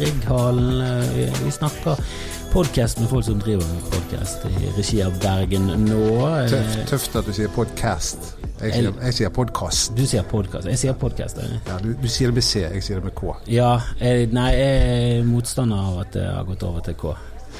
Grieghallen. Vi, vi snakker podkast med folk som driver med podkast i regi av Bergen nå. Tøft, tøft at du sier podcast. Jeg sier, jeg sier podkast. Du sier podkast. Jeg sier podkast. Ja, du, du, sier det med C, jeg sier det med K. Ja, jeg, nei, jeg er motstander av at det har gått over til K.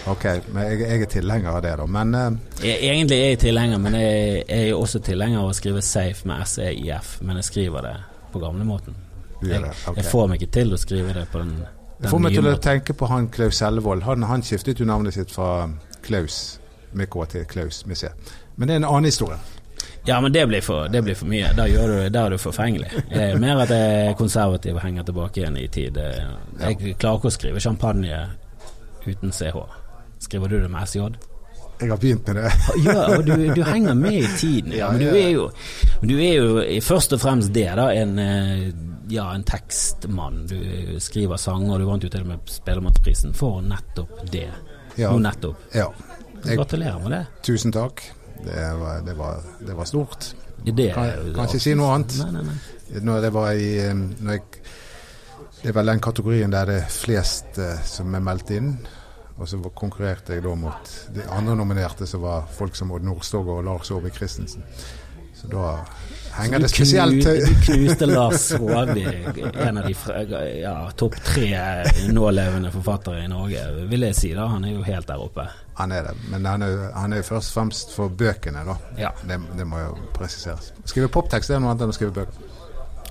Ok, men jeg, jeg er tilhenger av det, da. Men uh, Egentlig er jeg tilhenger, men jeg, jeg er også tilhenger av å skrive safe med SEIF. Men jeg skriver det på gamlemåten. Okay. jeg får meg ikke til å skrive det på den Det får meg til å tenke på han Klaus Selvold. Han, han, skiftet jo navnet sitt fra Klaus med K til Klaus med C. Men det er en annen historie. Ja, men det blir for, det blir for mye. Da, du, da er du forfengelig. Det er mer at jeg er konservativ og henger tilbake igjen i tid. Jeg klarer ikke å skrive champagne uten CH. Skriver du det med SJ? Jeg har begynt med det. ja, og du, du, henger med i tiden. Ja, men du er, jo, du er jo først og fremst det, da. En, eh, ja, en tekstmann. Du skriver sanger, og du vant jo til og med Spellemannsprisen for nettopp det. Ja. Nå nettopp. Ja. Jeg, Gratulerer med det. Tusen takk. Det var, det var, det var stort. Det, kan, kan ikke si noe annet. Nei, nei, nei. Når det var i når jeg, Det er vel den kategorien der det er flest uh, som er meldt inn. Og så konkurrerte jeg da mot de andre nominerte, som var folk som Odd Nordstoga og Lars Aabye Christensen. Så da henger det spesielt. Du knuste Lars Aabye, en av de ja, topp tre nålevende forfattere i Norge, vil jeg si. da. Han er jo helt der oppe. Han er det, men han er, han er først og fremst for bøkene, da. Ja. Det, det, må jo presiseres. Skrive poptekst er noe annet enn å skrive bøker.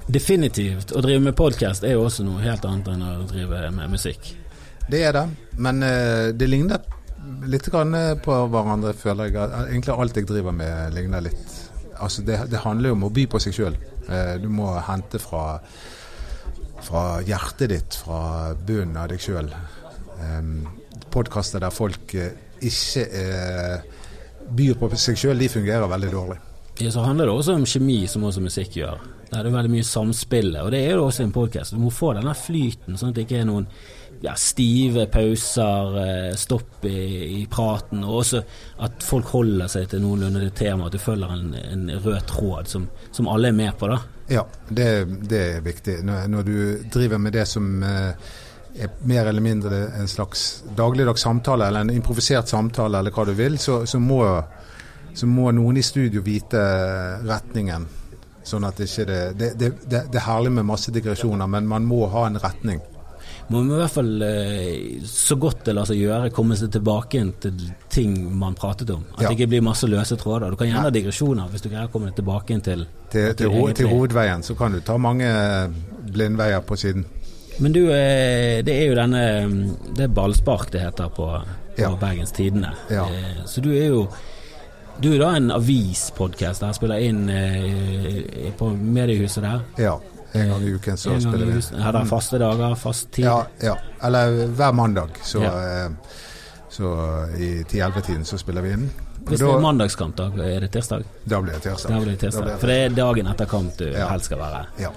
Definitivt. Å drive med podkast er jo også noe helt annet enn å drive med musikk. Det er det, men uh, det ligner litt på hverandre, føler jeg. Egentlig alt jeg driver med, ligner litt. Altså, det, det handler jo om å by på seg sjøl. Eh, du må hente fra, fra hjertet ditt, fra bunnen av deg sjøl. Podkaster der folk uh, ikke byr på seg sjøl, de fungerer veldig dårlig. Ja, Så handler det også om kjemi, som også musikk gjør. Der er veldig mye samspillet, Og det er jo også en podkast. Du må få denne flyten, sånn at det ikke er noen ja, stive pauser, eh, stopp i, i, praten, og også at folk holder seg til noenlunde det temaet, at du følger en, en rød tråd som, som, alle er med på. da. Ja, det, det er viktig. Når, når, du driver med det som eh, er mer eller mindre en slags dagligdags samtale, eller en improvisert samtale, eller hva du vil, så, så, må, så må, noen i studio vite retningen. Sånn at ikke det, det, det, det er herlig med masse digresjoner, men man må ha en retning må vi i hvert fall eh, så godt det lar seg gjøre, komme seg tilbake til ting man pratet om. At ja. det ikke blir masse løse tråder. Du kan gjerne ha digresjoner hvis du greier å komme deg tilbake til til, til, ho til, hovedveien. Så kan du ta mange blindveier på siden. Men du, eh, det er jo denne Det er ballspark det heter på, på ja. Bergens Tidende. Ja. Eh, så du er jo du er da en avispodkast der, spiller inn eh, på mediehuset der. Ja. En gang i uken så gang spiller vi. Er det faste dager, fast tid? Ja, ja. eller hver mandag. Så, ja. Eh, så i 10-11-tiden så spiller vi inn. Hvis det er mandagskamp, da er det tirsdag? Da blir det tirsdag. Da blir det tirsdag. For det er dagen etter kamp du ja. helst skal være? Ja.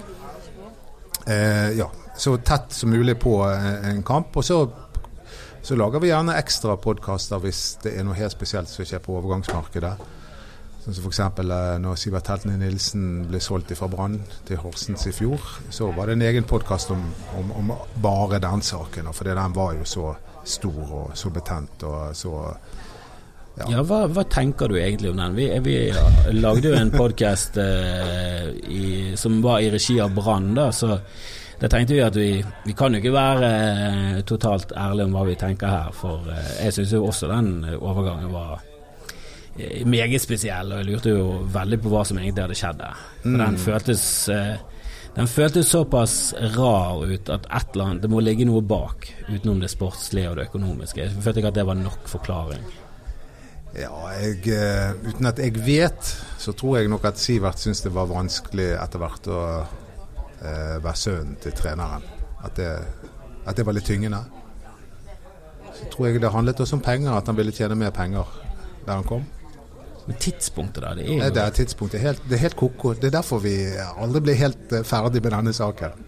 Eh, ja. Så tett som mulig på eh, en kamp. Og så, så lager vi gjerne ekstra podkaster hvis det er noe helt spesielt som skjer på overgangsmarkedet. Sånn som F.eks. Eh, når Sivert Heltene Nilsen ble solgt fra Brann til Horsens i fjor, så var det en egen podkast om, om, om, bare den saken. For den var jo så stor og så betent og så ja, ja hva, hva, tenker du egentlig om den? Vi, vi lagde jo en podkast eh, som var i regi av Brann, da. Så da tenkte vi at vi, vi kan jo ikke være eh, totalt ærlige om hva vi tenker her. For eh, jeg syns jo også den overgangen var Eh, meget spesiell, og jeg lurte jo veldig på hva som egentlig hadde skjedd der. For den mm. føltes eh, den føltes såpass rar ut at et eller annet, det må ligge noe bak, utenom det sportslige og det økonomiske. Jeg følte ikke at det var nok forklaring. Ja, jeg, uh, uten at jeg vet, så tror jeg nok at Sivert syntes det var vanskelig etter hvert å eh, være sønnen til treneren. At det, at det, var litt tyngende. Så tror jeg det handlet også om penger, at han ville tjene mer penger der han kom. Men tidspunktet, da? Det er det er tidspunktet. Helt, det er helt koko. Det er derfor vi aldri blir helt uh, ferdig med denne saken.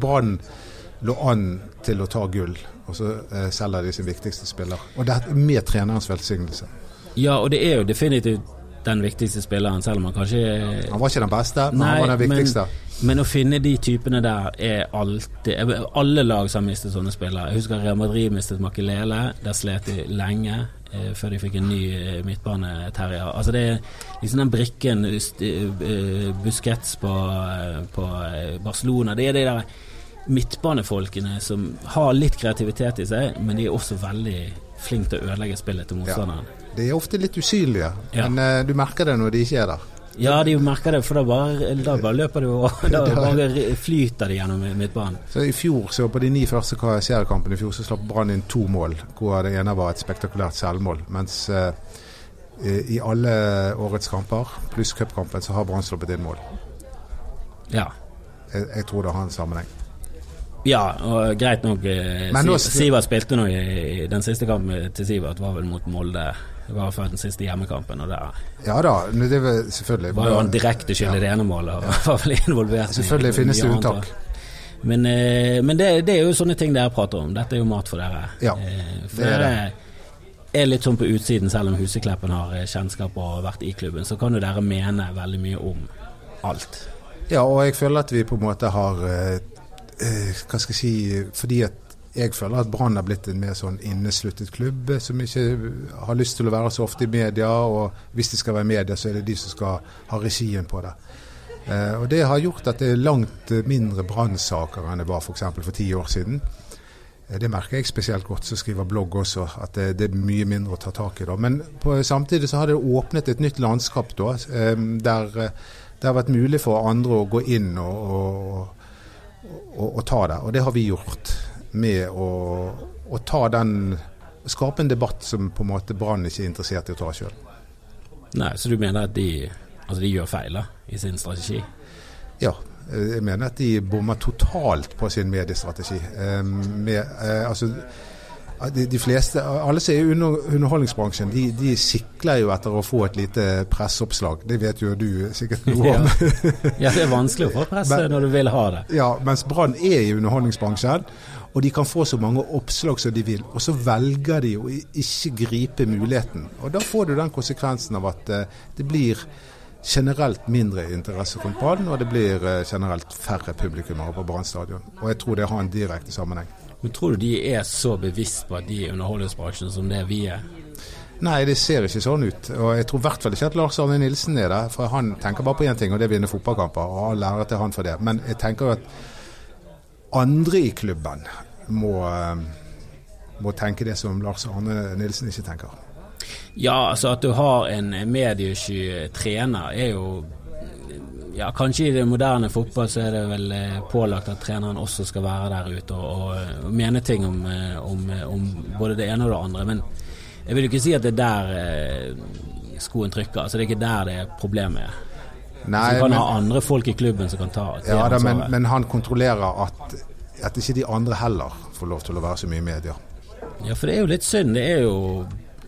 Brann lå an til å ta gull, og så uh, selger de sin viktigste spiller. Og det er med trenerens velsignelse. Ja, og det er jo definitivt den viktigste spilleren, selv om han kanskje Han var ikke den beste, men nei, han var den viktigste. Men, men, å finne de typene der er alltid Alle lag som har mistet sånne spillere. Jeg husker Real Madrid mistet Makelele. Der slet de lenge eh, før de fikk en ny eh, midtbaneterrier. Altså det er liksom den brikken uh, Busquets på, uh, på Barcelona. Det er de der midtbanefolkene som har litt kreativitet i seg, men de er også veldig flinke til å ødelegge spillet til motstanderen. Ja. De er ofte litt usynlige, ja. men uh, du merker det når de ikke er der. Ja, de merker det, for da bare, da bare løper de og da bare flyter de gjennom midtbanen. Så I fjor, så på de ni første seriekampene i fjor, så slapp Brann inn to mål, hvor det ene var et spektakulært selvmål. Mens uh, i alle årets kamper, pluss cupkampen, så har Brann sluppet inn mål. Ja. Jeg, jeg tror det har en sammenheng. Ja, og greit nok. Eh, Sivert spilte nå i, i, den siste kampen til Sivert var vel mot Molde. Det var før den siste hjemmekampen. Og der ja da, det var selvfølgelig Var jo han direkte skyld i ja. det ene målet og var vel involvert Selvfølgelig finnes det unntak. Men, eh, men det, det, er jo sånne ting dere prater om. Dette er jo mat for dere. Ja, eh, for det er det. Er litt sånn på utsiden, selv om Husekleppen har eh, kjennskap og vært i klubben, så kan jo dere mene veldig mye om alt. Ja, og jeg føler at vi på en måte har Hva skal jeg si Fordi at jeg føler at Brann har blitt en mer sånn innesluttet klubb eh, som ikke har lyst til å være så ofte i media. Og hvis de skal være i media, så er det de som skal ha regien på det. Eh, og Det har gjort at det er langt mindre brannsaker enn det var f.eks. For, for ti år siden. Eh, det merker jeg spesielt godt som skriver blogg også, at det, det, er mye mindre å ta tak i da. Men på, samtidig så har det åpnet et nytt landskap da, eh, der det har vært mulig for andre å gå inn og, og og, og ta det. Og det har vi gjort med å, å ta den Skape en debatt som på en måte Brann ikke er interessert i å ta sjøl. Nei, så du mener at de, altså de gjør feil i sin strategi? Ja, jeg mener at de bommer totalt på sin mediestrategi. Eh, med, eh, altså de, fleste, Alle som er i under, underholdningsbransjen, de, de, sikler jo etter å få et lite presseoppslag. Det vet jo du sikkert noe om. ja. ja, det er vanskelig å få presse Men, når du vil ha det. Ja, mens Brann er i underholdningsbransjen, og de kan få så mange oppslag som de vil. Og så velger de å ikke gripe muligheten. Og da får du den konsekvensen av at uh, det blir generelt mindre interesse rundt ballen, og det blir uh, generelt færre publikummere på Brann stadion. Og jeg tror det har en direkte sammenheng. Men tror du de er så bevisst på at de er underholdningsbransjen som det vi er? Nei, det ser ikke sånn ut. Og jeg tror i hvert fall ikke at Lars Arne Nilsen er det. For han tenker bare på én ting, og det er å vinne fotballkamper. Og all ære til han for det. Men jeg tenker jo at andre i klubben må, eh, må tenke det som Lars Arne Nilsen ikke tenker. Ja, altså at du har en mediesky trener er jo ja, kanskje i det moderne fotball så er det vel eh, pålagt at treneren også skal være der ute og, og, og mene ting om, eh, om, om, både det ene og det andre. Men jeg vil jo ikke si at det er der skoen trykker. Altså Det er ikke der det er problemet er. Nei, så kan men, ha andre folk i klubben som kan ta Ja, da, men, men, han kontrollerer at, at ikke de andre heller får lov til å være så mye i media. Ja, for det er jo litt synd. Det er jo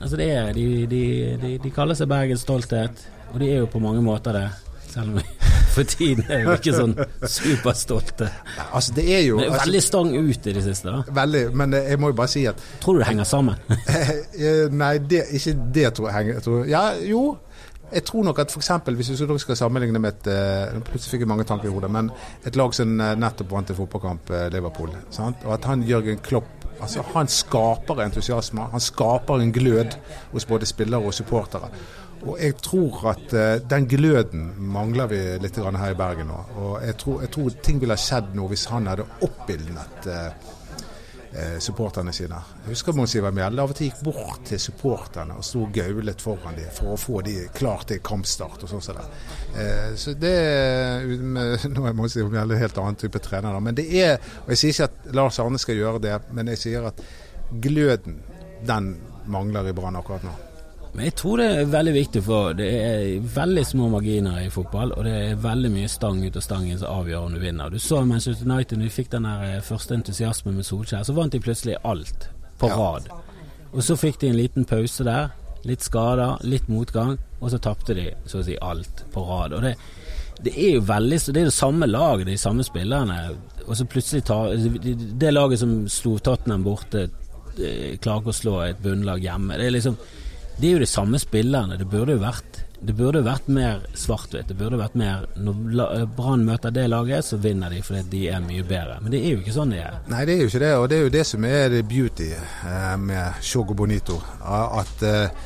Altså det er, de, de, de, de kaller seg Bergens stolthet, og de er jo på mange måter det. Selv om for tiden er jo ikke sånn superstolte. Altså, det er jo det er altså, Veldig stang ut i det siste. da. Veldig, men jeg må jo bare si at Tror du det henger sammen? Eh, nei, det, ikke det tror jeg henger tror, Ja, jo. Jeg tror nok at f.eks. hvis vi skal sammenligne med et uh, Plutselig fikk jeg mange tanker i hodet, men et lag som uh, nettopp vant en fotballkamp, uh, Liverpool. Sant? Og at han Jørgen Klopp altså Han skaper entusiasme. Han skaper en glød hos både spillere og supportere. Og jeg tror at uh, den gløden mangler vi litt her i Bergen nå. Og jeg tror, jeg tror ting ville ha skjedd nå hvis han hadde oppildnet uh, uh, supporterne sine. Jeg husker Mons Ivar Mjelde av og til gikk bort til supporterne og sto og gaulet foran dem for å få de klar til kampstart og sånn som det. så det Nå er Mons Ivar Mjelde en helt annen type trener, da. men det er Og jeg sier ikke at Lars Arne skal gjøre det, men jeg sier at gløden, den mangler i Brann akkurat nå. Men jeg tror det er veldig viktig, for det er veldig små marginer i fotball. Og det er veldig mye stang ut av stangen som avgjør om du vinner. Du så Manchester United når de fikk den der eh, første entusiasmen med Solskjær, så vant de plutselig alt på rad. Og så fikk de en liten pause der. Litt skader, litt motgang, og så tapte de så å si alt på rad. Og det, det er jo veldig Det er det samme laget, de samme spillerne. Og så plutselig tar det, det laget som slo Tottenham borte, klarer ikke å slå et bunnlag hjemme. Det er liksom det er jo de samme spillerne. Det burde jo vært det burde vært mer svart-hvitt. Det burde vært mer Når Brann møter det laget, så vinner de fordi de er mye bedre. Men det er jo ikke sånn det er. Nei, det er jo ikke det. Og det er jo det som er beauty eh, med Shogo Bonito. At eh,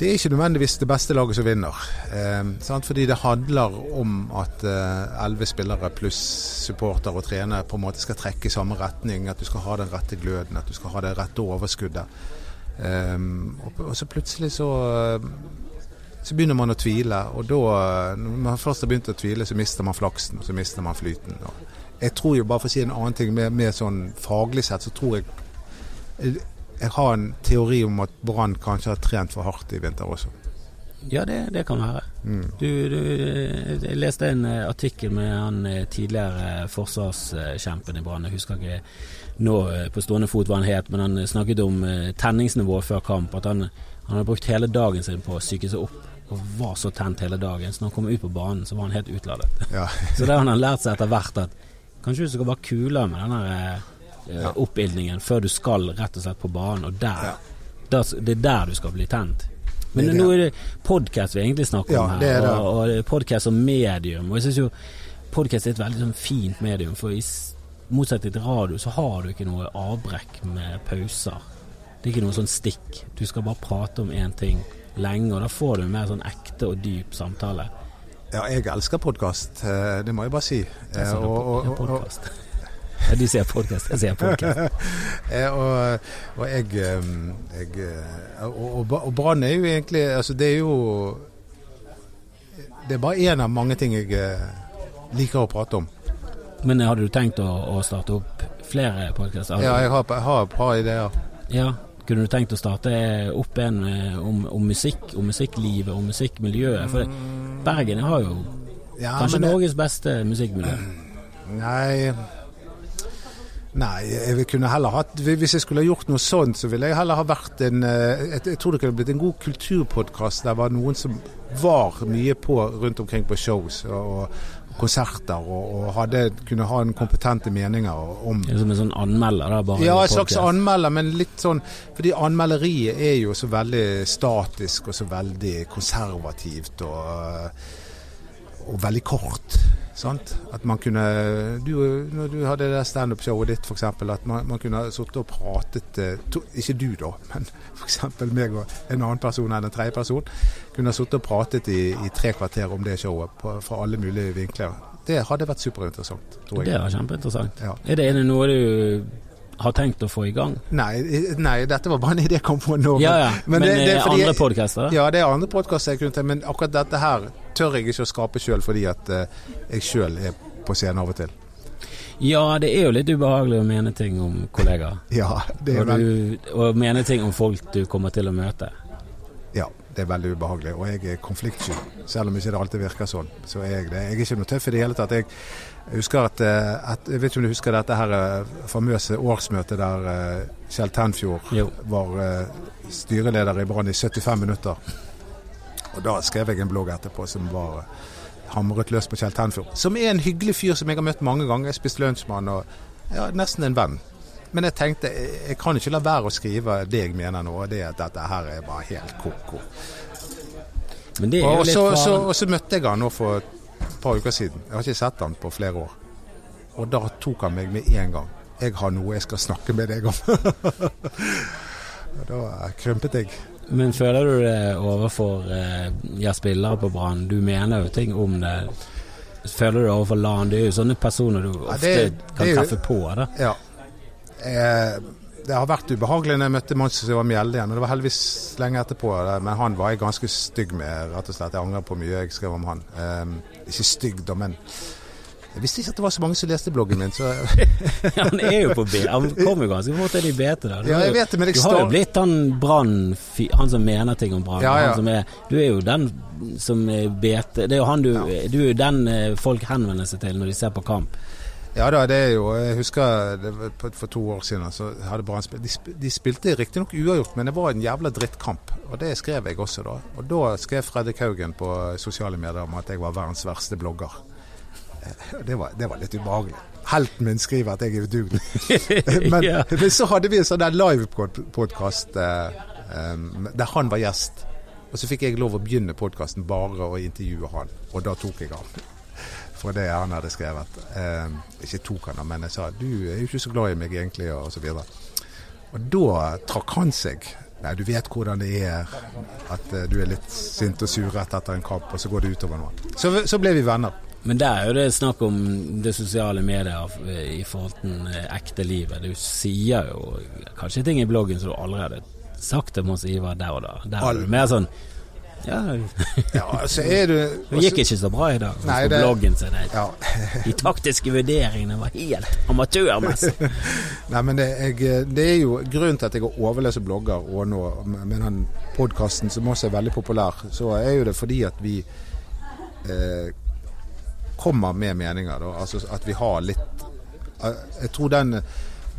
det er ikke nødvendigvis det beste laget som vinner. Eh, Fordi det handler om at eh, elleve spillere pluss supporter og trener på en måte skal trekke i samme retning. At du skal ha den rette gløden, at du skal ha det rette overskuddet. Um, og, og, så plutselig så så begynner man å tvile. Og da, når man først har begynt å tvile, så mister man flaksen, og så mister man flyten. Og jeg tror jo, bare for å si en annen ting, mer, mer sånn faglig sett, så tror jeg, jeg jeg har en teori om at Brann kanskje har trent for hardt i vinter også. Ja, det, det kan være. Mm. Du, du, jeg leste en eh, artikkel med han eh, tidligere forsvarskjempen i Brann. Jeg husker ikke nå eh, på stående fot hva han het, men han snakket om tenningsnivået før kamp. At han, han hadde brukt hele dagen sin på å psyke seg opp og var så tent hele dagen. Så når han kom ut på banen, så var han helt utladet. Ja. så det har han lært seg etter hvert at kanskje du skal være kulere med den eh, ja. oppildningen før du skal rett og slett på banen, og der, ja. der, det er der du skal bli tent. Men det, det. nå er det podkast vi egentlig snakker om her, og, og podkast som medium. Og jeg syns jo podkast er et veldig sånn, fint medium, for i motsetning til radio så har du ikke noe avbrekk med pauser. Det er ikke noe sånn stikk. Du skal bare prate om én ting lenge, og da får du en mer sånn ekte og dyp samtale. Ja, jeg elsker podkast, eh, det må jeg bare si. Jeg og, og, og, ja, du ser podkast, jeg ser podkast. og, og jeg, jeg Og, og Brann er jo egentlig Altså, det er jo Det er bare én av mange ting jeg eh, liker å prate om. Men hadde du tenkt å, å starte opp flere podkaster? Ja, jeg har, et par ideer. Ja, kunne du tenkt å starte opp en eh, om, om musikk, om musikklivet, om musikkmiljøet? For Bergen har jo ja, kanskje det, Norges beste musikkmiljø. Nei Nei, jeg kunne heller hatt Hvis jeg skulle ha gjort noe sånt, så ville jeg heller ha vært en eh, Jeg, jeg tror det kunne blitt en god kulturpodkast der var noen som var mye på rundt omkring på shows og, konserter og, og hadde, kunne ha en kompetente meninger om Som en sånn anmelder? da, Ja, en slags anmelder, men litt sånn Fordi anmelderiet er jo så veldig statisk og så veldig konservativt og, og veldig kort. Sant? At man kunne du, Når du hadde det standup-showet ditt, f.eks., at man, man kunne sittet og pratet eh, to, Ikke du, da, men f.eks. meg og en annen person eller en tredje person. Kunne sittet og pratet i, i, tre kvarter om det showet på, fra alle mulige vinkler. Det hadde vært superinteressant, tror jeg. Det var kjempeinteressant. Ja. Er det noe du har tenkt å få i gang? Nei, nei dette var bare en idé jeg kom på nå. Ja, ja. Men, men det, det, er andre podkaster? Ja, det er andre podkaster jeg kunne til, men akkurat dette her tør jeg ikke å skape sjøl fordi at uh, jeg sjøl er på scenen av og til. Ja, det er jo litt ubehagelig å mene ting om kollegaer. ja, det er og, du, og mene ting om folk du kommer til å møte. Ja, det er veldig ubehagelig. Og jeg er konfliktsky. Selv om ikke det alltid virker sånn, så er jeg det. Jeg er ikke noe tøff i det hele tatt. Jeg, husker at, eh, at, Jeg vet ikke om du husker dette her eh, famøse årsmøtet der uh, Kjell Tenfjord jo. var styreleder i Brann i 75 minutter. Og da skrev jeg en blogg etterpå som var hamret løs på Kjell Tenfjord. Som er en hyggelig fyr som jeg har møtt mange ganger. Jeg spiste lunsj med han og ja, nesten en venn. Men jeg tenkte jeg kan ikke la være å skrive det jeg mener nå, det at dette her er bare helt ko-ko. Og, så, så, og så møtte jeg han nå for et par uker siden. Jeg har ikke sett han på flere år. Og da tok han meg med en gang. Jeg har noe jeg skal snakke med deg om. da krympet jeg. Men føler du det overfor eh, ja, spillere på Brann? Du mener jo ting om det. Føler du det overfor LAN? Det er jo sånne personer du ofte ja, det, kan det treffe på. Da. Ja, Eh, det har vært ubehagelig når jeg møtte Mons var Mjelde igjen. og Det var heldigvis lenge etterpå, men han var jeg ganske stygg med. rett og slett. Jeg angrer på mye jeg skrev om han. Eh, ikke stygg, da, men jeg visste ikke at det var så mange som leste bloggen min. Så ja, han er jo på B. Han kommer jo ganske fort inn i BT. Da. Du, ja, jeg vet det, men jeg du har jo blitt han brann... Han som mener ting om Brann. Ja, ja. Du er jo den som er BT. Det er jo han du, du er jo den eh, folk henvender seg til når de ser på kamp. Ja da, det er jo Jeg husker for to år siden så hadde Brann spilt De, de spilte riktignok uavgjort, men det var en jævla drittkamp. Og det skrev jeg også da. Og da skrev Fredrik Haugen på sosiale medier om at jeg var verdens verste blogger. Eh, det var, det var litt ubehagelig. Helten min skriver at jeg er udugelig. men, ja. men, så hadde vi en sånn livepodkast eh, der han var gjest. Og så fikk jeg lov å begynne podkasten bare å intervjue han, og da tok jeg han. For det han hadde skrevet. Eh, ikke tok han, men jeg sa du er jo ikke så glad i meg egentlig, og så videre. Og da trakk han seg. Nei, du vet hvordan det er at eh, du er litt sint og surret etter en kamp, og så går det utover noe. Så, så ble vi venner. Men der er jo det snakk om det sosiale medier i forhold til ekte livet. Du sier jo kanskje ting i bloggen som du allerede sagt til Mons Ivar der og da. Der er du mer sånn ja, ja så er du Det gikk ikke så bra i dag. Nei, det, bloggen sin. Ja. De taktiske vurderingene var helt amatørmessig. Nei, men det, jeg, det, er jo grunnen til at jeg overleser blogger, og nå med den podkasten som også er veldig populær, så er jo det fordi at vi eh, kommer med meninger. Da. Altså at vi har litt eh, Jeg tror den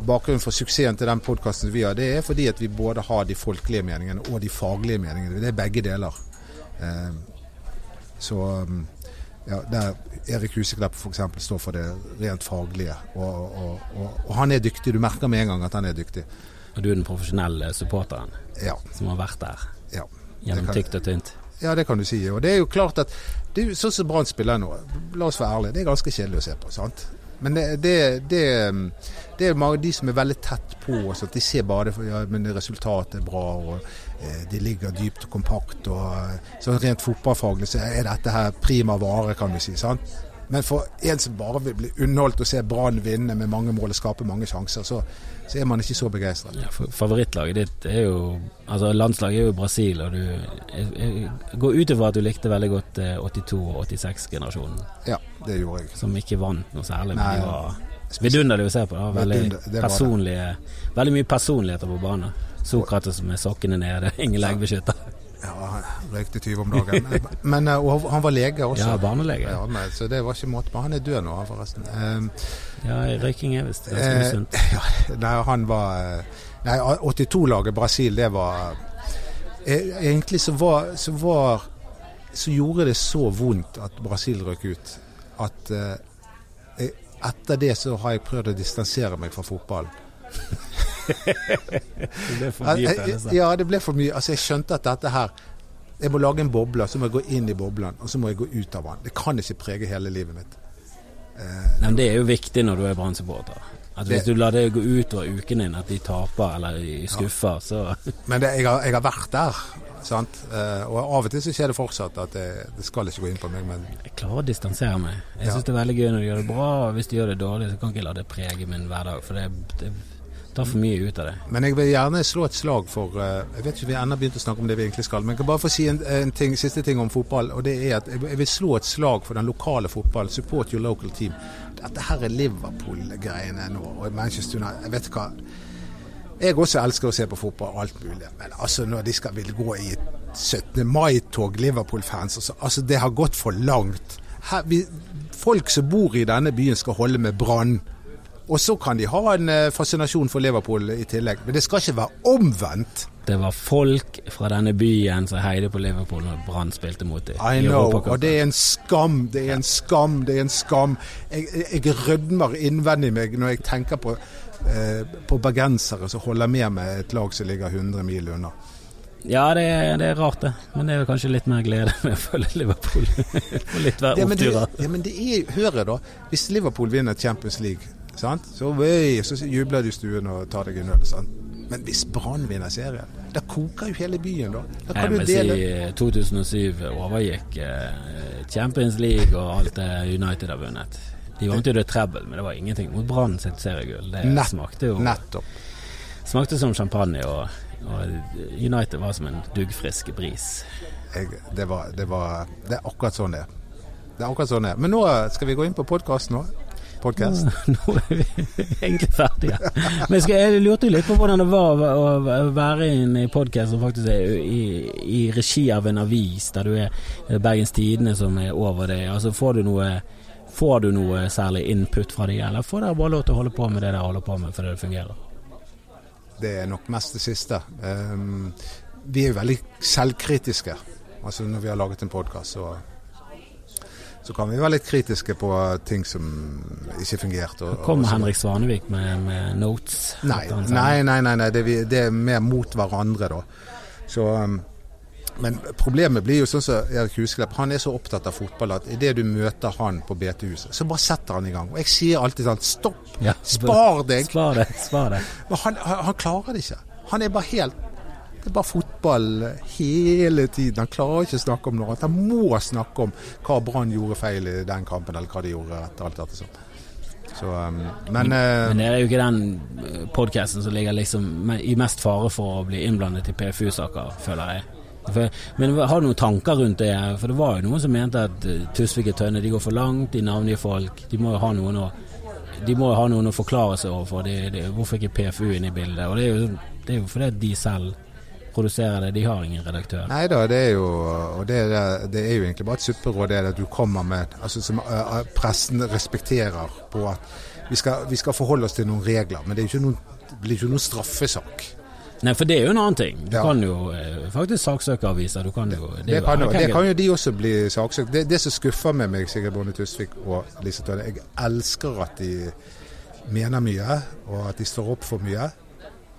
bakgrunnen for suksessen til den podkasten vi har, det er fordi at vi både har de folkelige meningene og de faglige meningene. Det er begge deler. Eh, så mm, ja, der Erik Huseklepp f.eks. står for det rent faglige. Og, og, og, og, han er dyktig. Du merker med en gang at han er dyktig. Og du er den profesjonelle supporteren ja. som har vært der ja, gjennom tykt og tynt? Ja, det kan du si. Og det er jo klart at det er sånn som Brann spiller nå, la oss være ærlige, det er ganske kjedelig å se på. sant? Men det, det, det, det er de som er veldig tett på oss. at De ser bare det, ja, resultatet er bra. og eh, De ligger dypt og kompakt. og eh, så Rent fotballfaglig så er dette her prima vare, kan du si. sant? Men for en som bare vil bli underholdt og se Brann vinne med mange mål og skape mange sjanser, så, så er man ikke så begeistret. Ja, favorittlaget ditt er jo Altså Landslaget er jo Brasil, og du går ut ifra at du likte veldig godt 82- eh, og 86-generasjonen. Ja, det gjorde jeg. Som ikke vant noe særlig. Nei, men var vidunderlig å se på. Da. Veldig, personlige, veldig mye personligheter på banen. Sokrates med sokkene nede, ingen leggbeskytter. Ja, han røykte 20 om dagen. Men, eh, og han var lege også. Ja, barnelege. Ja, men, så det var ikke måte på. Han er død nå, forresten. Uh, ja, røyking er visst ganske uh, usunt. Ja, nei, han var eh, Nei, 82-laget Brasil, det var Egentlig så var, så var Så gjorde det så vondt at Brasil røk ut, at uh, etter det så har jeg prøvd å distansere meg fra fotballen. det ble for mye følelser? Ja, det ble for mye. Altså, jeg skjønte at dette her Jeg må lage en boble, så må jeg gå inn i boblen, og så må jeg gå ut av den. Det kan ikke prege hele livet mitt. Eh, Nei, men Det er jo viktig når du er Brann-supporter. At Hvis du lar det gå utover uken din, at de taper eller de skuffer, ja. så Men det, jeg, har, jeg, har, vært der. Sant? Eh, og av og til så skjer det fortsatt at det, det, skal ikke gå inn på meg, men Jeg klarer å distansere meg. Jeg syns det er veldig gøy når de gjør det bra, og hvis de gjør det dårlig, så kan jeg ikke la det prege min hverdag. For det, det tar for mye ut av det. Men jeg vil gjerne slå et slag for uh, Jeg vet ikke vi ennå begynt å snakke om det vi egentlig skal, men jeg kan bare få si en, en ting, siste ting om fotball. og det er at Jeg vil slå et slag for den lokale fotballen. Support your local team. Dette her er Liverpool-greiene nå. og Manchester United, jeg vet hva jeg også elsker å se på fotball, alt mulig. Men altså når de skal vil gå i 17. mai-tog, Liverpool-fans altså, altså, det har gått for langt. Her, vi, folk som bor i denne byen skal holde med Brann og så kan de ha en eh, fascinasjon for Liverpool i tillegg. Men det skal ikke være omvendt. Det var folk fra denne byen som heide på Liverpool når Brann spilte mot dem. I know, og det er en skam, det er en skam, det er en skam. Jeg, jeg rødmer innvendig meg når jeg tenker på, eh, på bergensere som holder med med et lag som ligger 100 mil unna. Ja, det er, det er, rart, det. Men det er kanskje litt mer glede med å følge Liverpool. og litt verre oppturer. Ja, men det er, hør da. Hvis Liverpool vinner Champions League Sant? Så, vei, så jubler du i stuen og tar deg en øl. Sant? Men hvis Brann vinner serien, da koker jo hele byen, da. da kan jeg dele si 2007 overgikk eh, Champions League og alt det United har vunnet. De vant jo det treble, men det var ingenting mot Brann sitt seriegull. Det Nett, smakte jo Nettopp. Smakte som champagne, og, og United var som en duggfrisk bris. Jeg, det, var, det, var, det er akkurat sånn det er. Det er akkurat sånn det er. Men nå skal vi gå inn på podkasten nå podkast? Nå er vi egentlig ferdige. Men jeg, jeg lurte litt på hvordan det var å være i en podkast som faktisk er i, i, regi av en avis, der du er Bergens Tidende som er over det. Altså Får du noe Får du noe særlig input fra de, eller får dere bare lov til å holde på med det dere holder på med fordi det fungerer? Det er nok mest det siste. Um, vi er jo veldig selvkritiske. Altså Når vi har laget en podkast, så så kan vi være litt kritiske på ting som ikke fungerte. Og, Kommer Henrik Svanevik med, med notes? Nei, nei, nei, nei, nei. Det, det, er mer mot hverandre, da. Så um, Men problemet blir jo sånn som Erik Husklepp. Han er så opptatt av fotball at idet du møter han på BT-huset, så bare setter han i gang. Og jeg sier alltid sånn Stopp! Ja, Spar deg! Spar det, spar det. Men han, han, han klarer det ikke. Han er bare helt Det er bare fotball hele tiden. Han klarer ikke å snakke om noe annet. Han må snakke om hva Brann gjorde feil i den kampen, eller hva de gjorde etter alt dette sånn. Så, um, men, uh, Men det er jo ikke den podkasten som ligger liksom i mest fare for å bli innblandet i PFU-saker, føler jeg. For, men har du noen tanker rundt det? For det var jo noen som mente at eh, Tusvik og Tønne de går for langt, de navngir folk. De må jo ha noen å ha noen å forklare seg overfor. De, de, hvorfor ikke PFU inne i bildet? Og det er jo, det er jo fordi de selv produserer det. De har ingen redaktør. Nei da, det er jo og det, er- det er jo egentlig bare et supperåd det at du kommer med altså Som uh, pressen respekterer på at vi skal, vi skal forholde oss til noen regler, men det, ikke noen, det blir ikke noen straffesak. Nei, for det er jo en annen ting. Du Ja. kan jo eh, faktisk saksøke aviser. Du kan jo Det, det, kan, jo- det kan jo de også bli saksøkt. Det, det som skuffer med meg, Sigrid Bonde Tusvik og Lise Tønne Jeg elsker at de mener mye, og at de står opp for mye.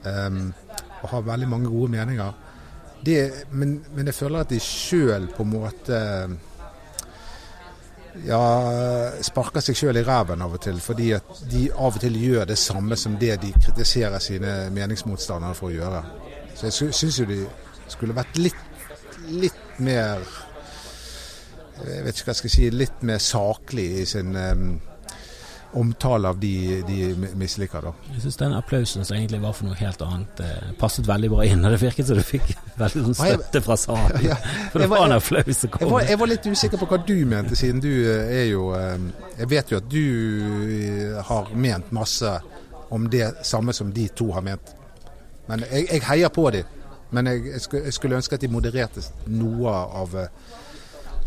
em, og har veldig mange gode meninger. Det, men, men jeg føler at de sjøl på en måte ja, sparker seg sjøl i ræven av og til, fordi at de av og til gjør det samme som det de kritiserer sine meningsmotstandere for å gjøre. Så jeg syns jo de skulle vært litt, litt mer Jeg vet ikke hva jeg skal si litt mer saklig i sin em, omtale av de de da. Jeg syns den applausen som egentlig var for noe helt annet, eh, passet veldig bra inn. Og det virket som du fikk veldig sånn støtte fra salen. Ja, For det var- en applaus som Jeg kom. var, jeg var litt usikker på hva du mente, siden du eh, er jo eh, Jeg vet jo at du eh, har ment masse om det samme som de to har ment. Men jeg, jeg heier på dem. Men jeg, jeg, skulle, jeg ønske at de modererte noe av eh,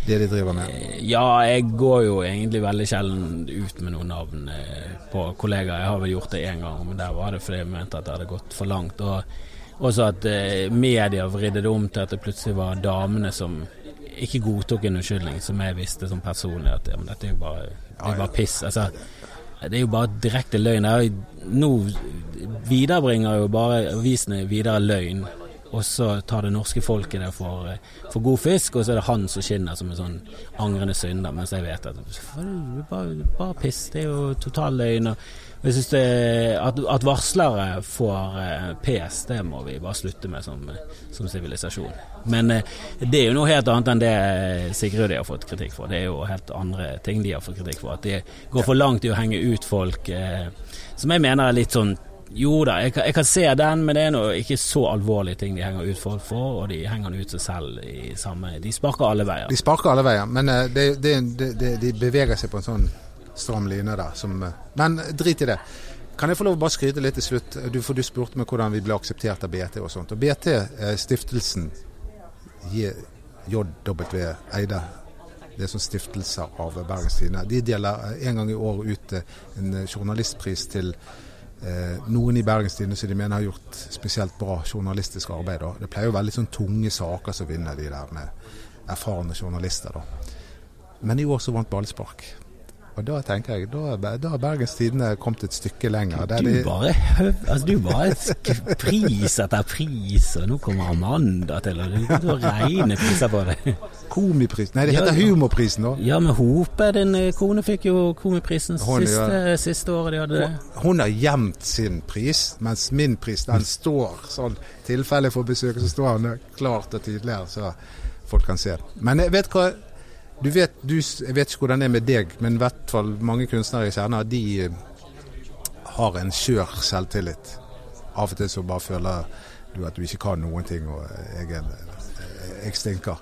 det de driver med. Ja, jeg går jo egentlig veldig sjelden ut med noen navn eh, på kollegaer. Jeg har vel gjort det én gang, men der var det fordi jeg mente at det hadde gått for langt. Og også at eh, media vridde det om til at det plutselig var damene som ikke godtok en unnskyldning, som jeg visste som personlig at ja, men dette er jo bare, det er bare piss. Altså, det er jo bare direkte løgn. Nå viderebringer jo bare avisene videre løgn. Og så tar det norske folket det for, eh, for god fisk, og så er det han som skinner som en sånn angrende synder. Mens jeg vet at "Faen, det er bare, bare piss. Det er jo total løgn. Og jeg synes det, at, at varslere får pes, PS, det må vi bare slutte med som, eh, sivilisasjon. Men eh, det er jo noe helt annet enn det eh, Sigrud har fått kritikk for. Det er jo helt andre ting de har fått kritikk for. At de går for langt i å henge ut folk eh, som jeg mener er litt sånn jo da, jeg kan, jeg kan se den, men det er noe ikke så alvorlige ting de henger ut folk for, og de henger ut seg selv i samme De sparker alle veier. De sparker alle veier, men eh, det, det, det, de beveger seg på en sånn stram line der. Som, eh, men drit i det. Kan jeg få lov å bare skryte litt til slutt? Du, for du spurte meg hvordan vi ble akseptert av BT og sånt. Og BT, eh, stiftelsen JW Eide, det er sånn stiftelser av Bergens Tidende, de deler eh, en gang i året ut eh, en eh, journalistpris til eh, noen i Bergens Tidende som de mener har gjort spesielt bra journalistisk arbeid. Da. Det pleier å være litt sånn tunge saker som vinner de der med erfarne journalister. Da. Men i år så vant ballspark. Og da tenker jeg, da, da har Bergens Tidende kommet et stykke lenger. Du de, bare, altså, du bare pris etter pris, og nå kommer Amanda til, og du du regner priser på det. Komipris Nei, det heter ja. Humorprisen nå. Ja, men Hope, din eh, kone, fikk jo Komiprisen Hun, siste, ja. siste året de hadde det. Hun har gjemt sin pris, mens min pris den står sånn tilfelle for besøk, så står den klart og tydelig her, så folk kan se det. Men vet du hva du vet, du, Jeg vet ikke hvordan det er med deg, men i hvert fall mange kunstnere jeg kjenner, de eh, har en skjør selvtillit. Av og til så bare føler du at du ikke kan noen ting, og jeg, er- jeg stinker.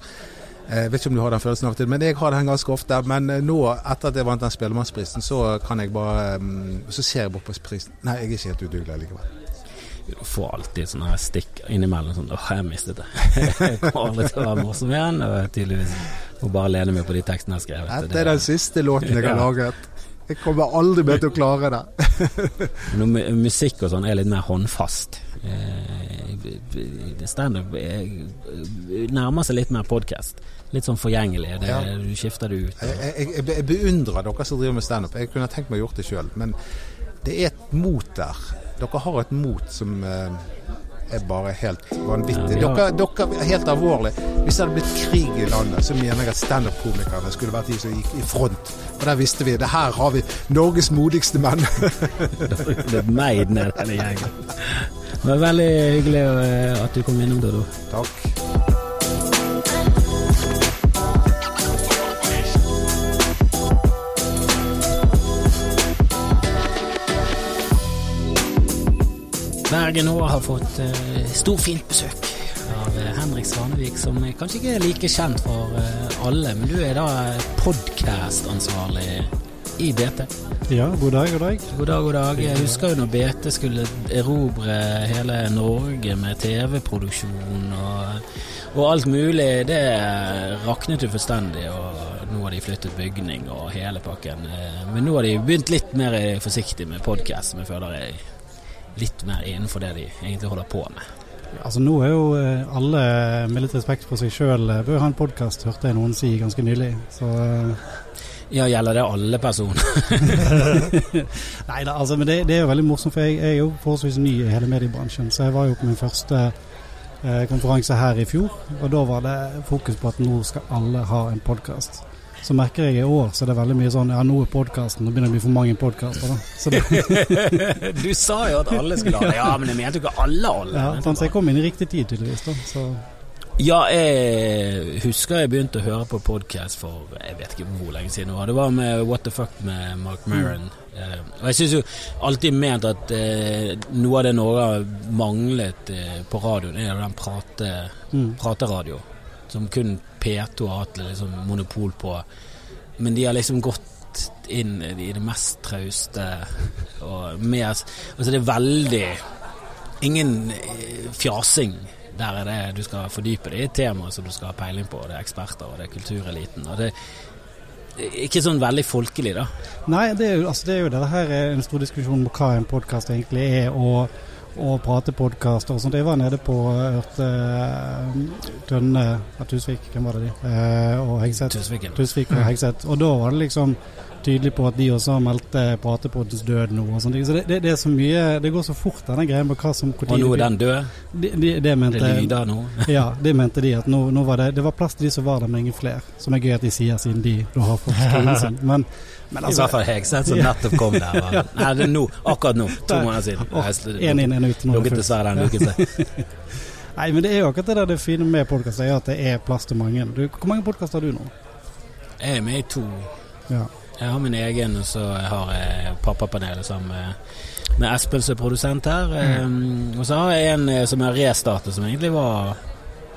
Jeg vet ikke om du har den følelsen av og til, men jeg har den ganske ofte. Men eh, nå, etter at jeg vant den Spellemannsprisen, så kan jeg bare mm, Så ser jeg bort på prisen. Nei, jeg er ikke helt udugelig likevel. Du får alltid sånne her stikk innimellom sånn 'Å, jeg mistet det. Jeg kommer aldri til å være morsom igjen. Og tydeligvis må bare lene meg på de tekstene jeg har skrevet. Dette er den siste låten jeg har laget. Jeg kommer aldri mer til å klare det. Når musikk og sånn er litt mer håndfast. Eh, Standup er- nærmer seg litt mer podkast. Litt sånn forgjengelig. Det, Ja. Du skifter det ut. Jeg, jeg, jeg beundrer dere som driver med standup. Jeg kunne tenkt meg å gjort det sjøl, men det er et mot der. Dere har et mot som eh, er bare helt vanvittig. Dere, dere er helt alvorlig. Hvis det hadde blitt krig i landet, så mener jeg at standup-komikerne skulle vært de som gikk i front. Og der visste vi det her har vi Norges modigste menn. det er meg ned hele gjengen. Det var veldig hyggelig eh, at du kom innom, Dodo. Takk. Bergen nå har fått uh, storfint besøk av uh, Henrik Svanevik, som kanskje ikke er like kjent for uh, alle, men du er da podkast-ansvarlig i BT. Ja, god dag, god dag. God dag, god dag. Jeg husker jo når BT skulle erobre hele Norge med TV-produksjon og, og, alt mulig. Det raknet jo fullstendig, og nå har de flyttet bygning og hele pakken. Men nå har de begynt litt mer forsiktig med podkast, som jeg føler er litt mer innenfor det de egentlig holder på med. Altså Nå er jo eh, alle med litt respekt for seg sjøl eh, bør ha en podkast, hørte jeg noen si ganske nylig. Så eh, ja, gjelder det alle personer? Nei da, altså, men det, det, er jo veldig morsomt, for jeg, jeg er jo forholdsvis ny i hele mediebransjen. Så jeg var jo på min første eh, konferanse her i fjor, og da var det fokus på at nå skal alle ha en podkast. Så merker jeg i år så er det veldig mye sånn Ja, nå er podkasten Nå begynner det å bli for mange podkaster, du sa jo at alle skulle ha det. Ja, men jeg mente jo ikke alle, alle. Ja, sånn, så jeg kom inn i riktig tid, tydeligvis. da, så... Ja, jeg husker jeg begynte å høre på podkast for jeg vet ikke hvor lenge siden. Det var med What the Fuck med Mark Maron. Mm. Og jeg syns jo alltid ment at eh, noe av det Norge har manglet eh, på radioen, er den prate, mm. prateradio. Som kun P2 har hatt liksom monopol på. Men de har liksom gått inn i det mest trauste og mer Altså det er veldig Ingen eh, fjasing. Der er det du skal fordype deg i et tema som du skal ha peiling på. Det er eksperter, og det er kultureliten. Og det er ikke sånn veldig folkelig, da. Nei, det er jo, altså, det er jo det her er en stor diskusjon om hva en podkast egentlig er. og og pratepodkast og sånt. Jeg var nede på hørte uh, Tønne av Tusvik, hvem var det de? Uh, og Hegseth. Tusvik og Hegseth. Og da var det liksom tydelig på at de også meldte pratepodens død nå. og sånt. Så det, det, det, er så mye Det går så fort, denne greia med hva som Og nå er den død? De, de, det mente, det lyder nå? ja, det mente de. At nå, nå var det, det var plass til de som var der, men ingen flere. Som er gøy at de sier, siden de nå har fått skolen sin. Men men altså, I hvert fall Hegseth, som nettopp kom der. Og, nei, det er nå, akkurat nå. To måneder siden. Én inn, én ut. Lukket dessverre den luket. Nei, men det er jo akkurat det der det fine med podkast, er at det er plass til mange. Du, hvor mange podkaster har du nå? Jeg er med i to. Ja. Jeg har min egen, og så har jeg Pappapanelet sammen med, med Espen som er produsent her. Mm. Um, og så har jeg en eh, som er restartet, som egentlig var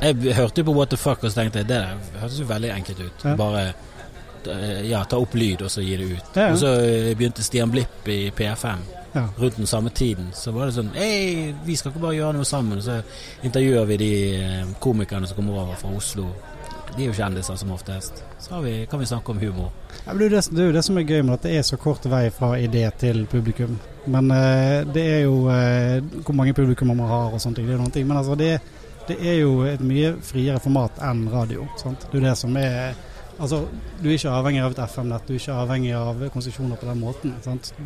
Jeg hørte jo på What the fuck og så tenkte jeg det der hørtes jo veldig enkelt ut. Ja. Bare ja, ta opp lyd og så gi det ut. Ja, ja. Og så eh, begynte Stian Blipp i P5 ja. rundt den samme tiden. Så var det sånn Hei, vi skal ikke bare gjøre noe sammen. Så intervjuer vi de eh, komikerne som kommer over fra Oslo. De er jo kjendiser som oftest. Så vi, kan vi snakke om humor. Ja, er det, er jo det som er gøy med at det er så kort vei fra idé til publikum. Men uh, det er jo uh, hvor mange publikum man har og sånne ting. Det er noen ting. Men altså, det, det, er jo et mye friere format enn radio. Sant? Det er jo det som er Altså, Du er ikke avhengig av et FM-nett, du er ikke avhengig av konsesjoner på den måten.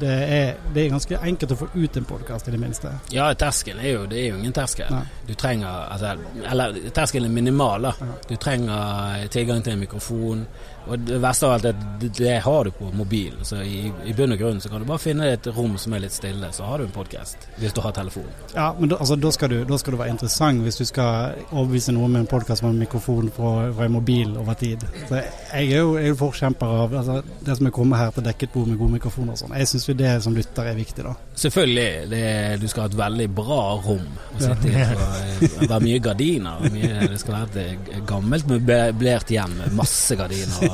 Det er, det, er, ganske enkelt å få ut en podkast, i det minste. Ja, terskelen er jo, det er jo ingen terskel. Nei. Du trenger altså, Eller terskelen er minimal. Du trenger tilgang til en mikrofon. Og det verste av alt er at det har du på mobilen. Så i, i bunn og grunn så kan du bare finne et rom som er litt stille, så har du en podkast. Hvis du har telefon. Ja, men da, altså, da, skal du, da, skal du, være interessant hvis du skal overbevise noen med en podkast med en mikrofon fra, fra en mobil over tid. Så jeg er jo, er jo forkjemper av altså, det som er kommet her til dekket bord med gode mikrofoner og sånn. Jeg syns jo det som lytter er viktig, da. Selvfølgelig. Det, du skal ha et veldig bra rom å sitte i. Det er mye gardiner. Mye, det skal være et gammelt møblert hjem med masse gardiner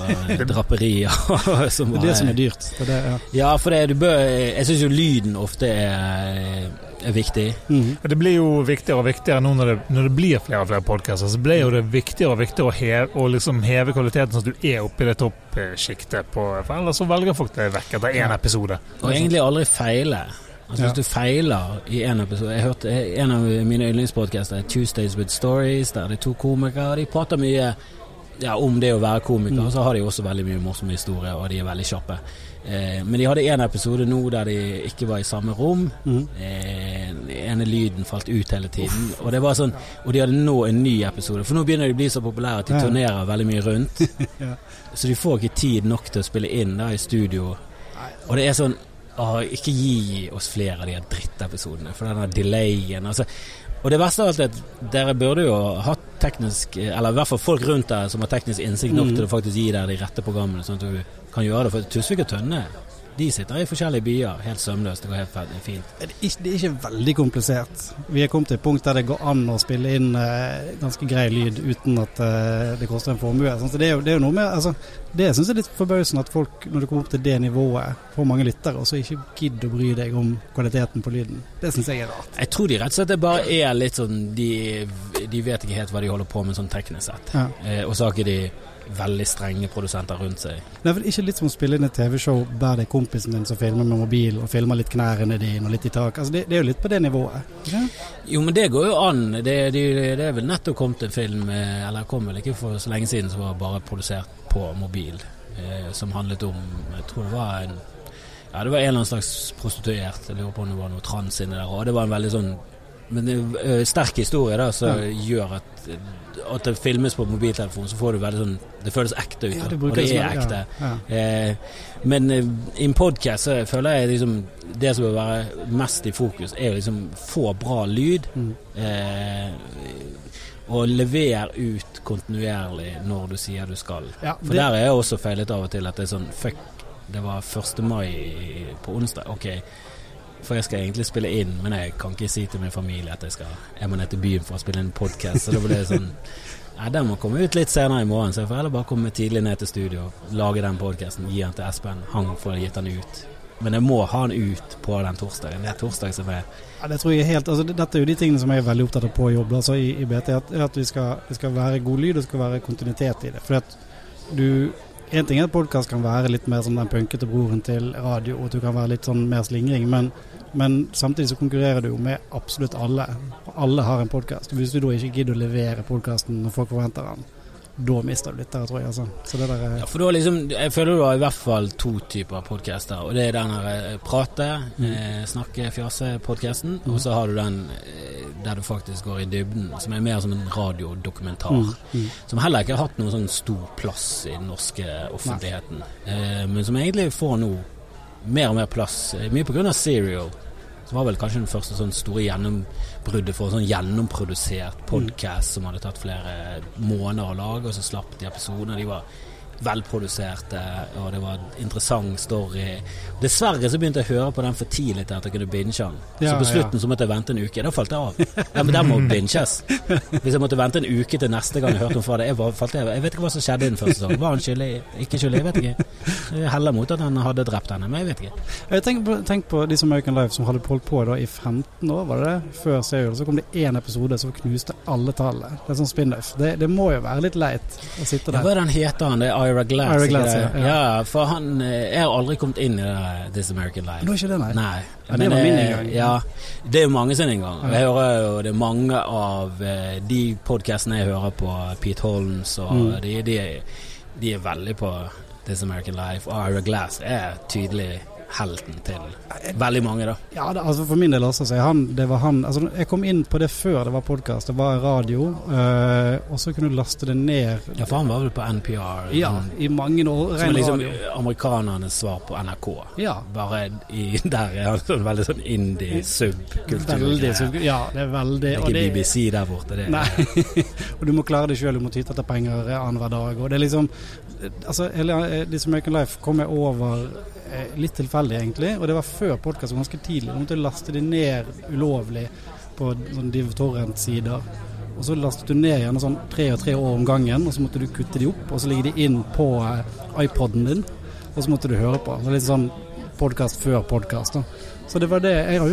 draperier. som det er det som er dyrt. Det, ja. ja. for det, du bør Jeg syns jo lyden ofte er, er viktig. Mm. Det blir jo viktigere og viktigere nå når det, når det blir flere og flere podkaster. Så blir jo det viktigere og viktigere å heve, å liksom heve kvaliteten sånn at du er oppe i det toppsjiktet. For ellers så velger folk det vekk etter én episode. Og egentlig aldri feile. Altså ja. Hvis du feiler i en episode Jeg hørte En av mine yndlingspodkaster er Tuesdays with Stories, der det er to komikere. De prater mye ja, om det å være komiker, mm. så har de også veldig mye morsomme historier, og de er veldig kjappe. Eh, men de hadde en episode nå der de ikke var i samme rom. Mm. Eh, ene lyden falt ut hele tiden. Og det var sånn Og de hadde nå en ny episode. For nå begynner de å bli så populære at de turnerer veldig mye rundt. Ja. Så de får ikke tid nok til å spille inn da i studio. Og det er sånn å, ikke gi oss flere av de drittepisodene, for den der delayen altså. Og det verste av alt er at dere burde jo hatt teknisk Eller i hvert fall folk rundt deg som har teknisk innsikt nok Mm. til å faktisk gi dere de rette programmene, sånn at du kan gjøre det. For Tusvik og Tønne de sitter i forskjellige byer helt sømløst. Det går helt fint. Det er, ikke, det er ikke veldig komplisert. Vi er kommet til et punkt der det går an å spille inn eh, ganske grei lyd uten at eh, det koster en formue. Sånn, så det, er jo, det er jo noe med altså, Det syns jeg er litt forbausende at folk, når du kommer opp til det nivået, får mange lyttere, og så ikke gidder å bry deg om kvaliteten på lyden. Det syns jeg er rart. Jeg tror de rett og slett det bare er litt sånn De, de vet ikke helt hva de holder på med sånn teknisk sett. Ja. Eh, og så har ikke de veldig strenge produsenter rundt seg. Det er ikke litt som å spille inn et TV-show der det er kompisen din som filmer med mobil, og filmer litt knærne dine og litt i tak. Altså, det, det er jo litt på det nivået. Ja. Jo, men det går jo an. Det, det, det er vel nettopp kommet en film, eh, eller kom vel ikke for så lenge siden, som var bare produsert på mobil. Eh, som handlet om Jeg tror det var en Ja, det var en eller annen slags prostituert. Jeg lurer på om det var noe trans inni der. Og det var en veldig sånn men det er, eh, sterk historie da, som mm. gjør at, at det filmes på mobiltelefon, så får du veldig sånn Det føles ekte ut. Ja, det og det er ekte. Ja, ja. Eh, men eh, i en podkast så føler jeg liksom Det som bør være mest i fokus, er å liksom få bra lyd. Mm. Eh, og levere ut kontinuerlig når du sier du skal. Ja, For der er jeg også feilet av og til at det er sånn Fuck, det var 1. mai på onsdag. Ok, for jeg skal egentlig spille inn, men jeg kan ikke si til min familie at jeg skal Jeg må ned til byen for å spille inn podkast. Så da blir det sånn Nei, den må komme ut litt senere i morgen, så jeg får heller bare komme tidlig ned til studio, lage den podkasten, gi den til Espen. Han får gitt den ut. Men jeg må ha den ut på den torsdagen. Det er torsdag som er Ja, det tror jeg helt, altså, Dette er jo de tingene som jeg er veldig opptatt av på jobb altså i, i BT. At, at vi skal, det skal være god lyd og skal være kontinuitet i det. For at du En ting er at podkast kan være litt mer som den punkete broren til radio, og at du kan være litt sånn mer slingring, men, men samtidig så konkurrerer du jo med absolutt alle. Alle har en podkast. Hvis du da ikke gidder å levere podkasten når folk forventer den, da mister du litt der, tror jeg. altså. Så det der er Ja, for har liksom Jeg føler du har i hvert fall to typer podcaster. Og det er den her eh, prate, eh, snakke, fjase-podkasten. Og så har du den eh, der du faktisk går i dybden, som er mer som en radiodokumentar. Mm, mm. Som heller ikke har hatt noen sånn stor plass i den norske offentligheten. Eh, men som egentlig får nå mer og mer plass. eh, Mye av Serial. Som var vel kanskje den første sånn store gjennombruddet for sånn gjennomprodusert podkast som hadde tatt flere måneder å lage, og så slapp de episoder. De var velproduserte, og det var en interessant story. Dessverre så begynte jeg å høre på den for tidlig til at jeg kunne binge den. Ja, så på ja. slutten så måtte jeg vente en uke. Da falt jeg av. Ja, men den må binges. Hvis jeg måtte vente en uke til neste gang jeg hørte om fra det, jeg, var, falt av. jeg vet ikke hva som skjedde i den første sesongen. Var han skyldig? Ikke skyldig? Jeg vet ikke. Jeg heller mot at han hadde drept henne, men jeg vet ikke. Jeg tenk, på, tenk på de som American Life som hadde holdt på da i 15 år, var det det? Før Serial. Så kom det én episode som knuste alle tallene. Det er sånn spin-off. Det, det må jo være litt leit å sitte Ja, der. hva er den heter han? Det er Ira Glass? Ira Glass, ja, ja. for han eh, Jeg har aldri kommet inn i det This American Life. Det var ikke det, nei. Nei. Ja, det var min eh, inngang. Ja, det er jo mange sin inngang. Jeg hører jo det er mange av eh, de podkastene jeg hører på, Pete Holmes, og Mm. de, de, de er veldig på This American Life. Og Ira Glass er tydelig helten til veldig mange, da. Ja, det, altså For min del også, så han, det var han altså Jeg kom inn på det før det var podkast. Det var radio, øh, og så kunne du laste det ned Ja, for han var vel på NPR? Ja, sånn, i mange år. som liksom radio. amerikanernes svar på NRK. Ja. Bare i, der er han sånn veldig sånn indie-subkultur. Veldig så, Ja, det er veldig Det er ikke det- BBC der borte. Det Nei. og du må klare det sjøl, du må tyte etter penger annenhver dag. Og det er liksom Altså, hele eh, This American Life kom jeg over eh, litt tilfeldig, egentlig. Og det var før podkast, ganske tidlig. Du måtte laste det ned ulovlig på sånn Div Torrent-sider. Og så lastet du ned gjerne sånn tre og tre år om gangen, og så måtte du kutte de opp, og så ligger de inn på eh, iPoden din, og så måtte du høre på. Så litt sånn podkast før podkast. Så det var det jo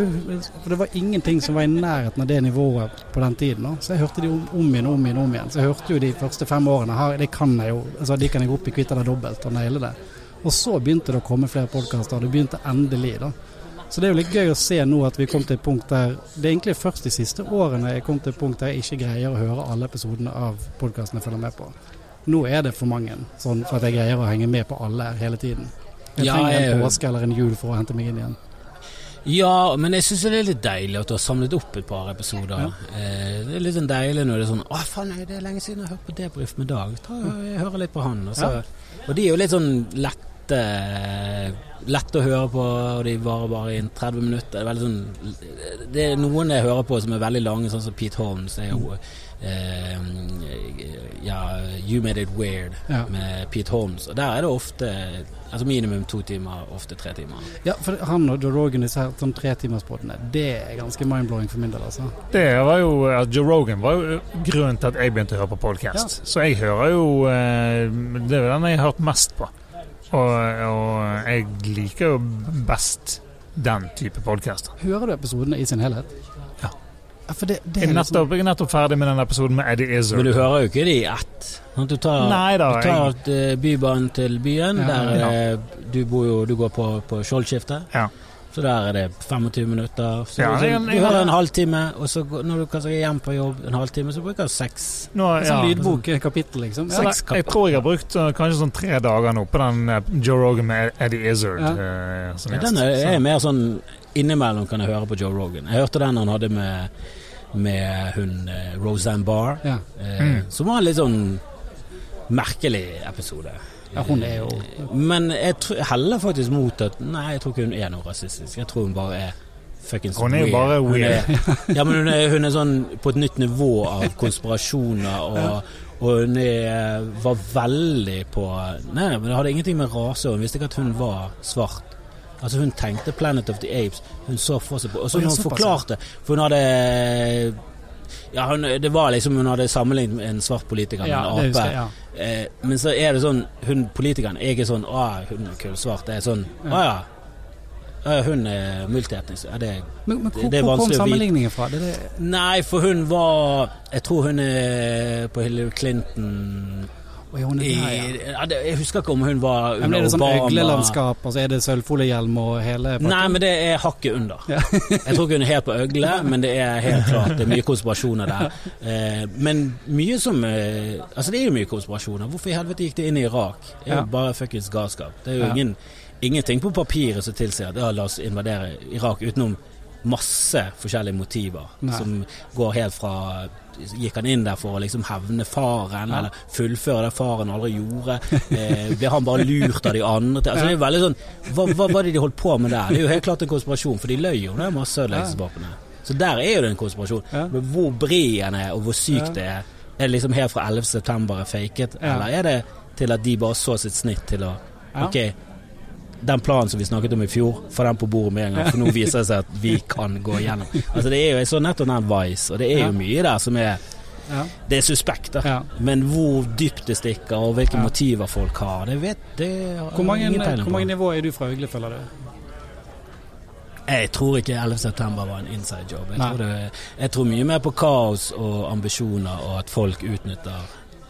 For det var ingenting som var i nærheten av det nivået på den tiden. Da. Så jeg hørte de om, om igjen og om igjen. om igjen Så jeg hørte jo de første fem årene her, det kan jeg jo. Altså, de kan jeg gå opp i kvitt eller dobbelt og naile det. Og så begynte det å komme flere podkaster. Det begynte endelig, da. Så det er jo litt gøy å se nå at vi kom til et punkt der Det er egentlig først de siste årene jeg kom til et punkt der jeg ikke greier å høre alle episodene av podkastene jeg følger med på. Nå er det for mange, sånn for at jeg greier å henge med på alle hele tiden. Jeg Ja, trenger en påske eller en jul for å hente meg inn igjen. Ja, men jeg syns det er litt deilig at du har samlet opp et par episoder. Ja. Eh, det er litt sånn deilig når det er sånn Å, faen, det er lenge siden jeg har hørt på Debrief med Dag. Ta, jeg hører litt på han. Og, så, og de er jo litt sånn lette lett å høre på, og de varer bare i 30 minutter. Det er, sånn, det er noen jeg hører på som er veldig lange, sånn som Pete Holmes. Er jo ja, You Made It Weird Ja. med Pete Holmes. Og der er det ofte altså minimum to timer, ofte tre timer. Ja, for han og Joe Rogan, disse her sånn tretimerspodene, det er ganske mind-blowing for min del, altså. Det var jo, at Joe Rogan var jo grunnen til at jeg begynte å høre på podcast. Så jeg hører jo eh, Det er den jeg har hørt mest på. Og, og jeg liker jo best den type podcaster. Hører du episodene i sin helhet? Ja. Ja, for det, det Jeg er liksom, nettopp, jeg er nettopp ferdig med den episoden med Eddie Izzard. Men du hører jo ikke det i ett. Sånn du tar, Nei da, du tar jeg... Bybanen til byen, Ja, der ja. eh, du bor jo Du går på, på Skjoldskiftet. Ja. Så der er det 25 minutter. Så, Ja, jeg, jeg- du hører en halvtime, og så går- når du kanskje er hjemme på jobb en halvtime, så bruker du seks. Nå, en sånn ja. lydbok, eh, kapittel, liksom. Ja. Seks jeg, jeg tror jeg har brukt uh, kanskje sånn tre dager nå på den uh, Joe Rogan med Eddie Izzard. Ja. eh, som Ja, den er, er mer sånn Innimellom kan jeg høre på Joe Rogan. Jeg hørte den han hadde med, med hun eh, Roseanne Barr, Ja. eh, Mm. som var en litt sånn merkelig episode. ja, hun er jo Men jeg, tror, heller faktisk mot at Nei, jeg tror ikke hun er noe rasistisk. Jeg tror hun bare er fuckings Hun er jo bare Hun weird. er, ja, men hun er, hun er sånn på et nytt nivå av konspirasjoner, og, og hun er, var veldig på Nei, men det hadde ingenting med rase Hun visste ikke at hun var svart. Altså Hun tenkte Planet of the Apes. Hun så for seg på Og så hun forklarte For hun hadde ja, hun, Det var liksom hun hadde sammenlignet med en svart politiker med Ja, en ape. jeg. Ja. Eh, men så er det sånn hun, Politikeren er ikke sånn 'Å, hun er kullsvart'. Det er sånn 'Å ja, ja, hun er multietnisk'. Ja, det, Men, men Det- hvor, det er hvor kom sammenligningen fra? Det, er det, nei, for hun var Jeg tror hun er på Hillary Clinton Oi, hun er der, ja. ja, det, Jeg husker ikke om hun var under Obama. er det sånn øglelandskap, og så er det sølvfoliehjelm og hele pakken? Nei, men det er hakket under. Ja. jeg tror ikke hun er helt på øgle, men det er helt klart Det er mye konspirasjoner der. Eh, men mye som eh, Altså, det er jo mye konspirasjoner. Hvorfor i helvete gikk det inn i Irak? Det er jo bare fuckings galskap. Det er jo ingen, ingenting på papiret som tilsier at ja, la oss invadere Irak, utenom masse forskjellige motiver Nei. som går helt fra Gikk han inn der for å liksom hevne faren, Ja. eller fullføre det faren aldri gjorde? Eh, ble han bare lurt av de andre? Altså, det er veldig sånn hva, hva var det de holdt på med der? Det er jo helt klart en konspirasjon, for de løy jo med masseødeleggelsesvåpnene. Så der er jo det en konspirasjon. Men hvor bred den er, og hvor syk det er, er det liksom helt fra 11. september er faket, eller er det til at de bare så sitt snitt til å. Ok, den planen som vi snakket om i fjor, få den på bordet med en gang, for nå viser det seg at vi kan gå igjennom. Altså det er jo, Jeg så nettopp den Vice, og det er jo mye der som er Ja. Det er suspekt, da. Ja. Men hvor dypt det stikker, og hvilke motiver folk har, det vet det Hvor mange, hvor mange nivåer er du fra øgle, føler du? Jeg tror ikke 11. september var en inside job. Jeg tror, det, jeg tror mye mer på kaos og ambisjoner, og at folk utnytter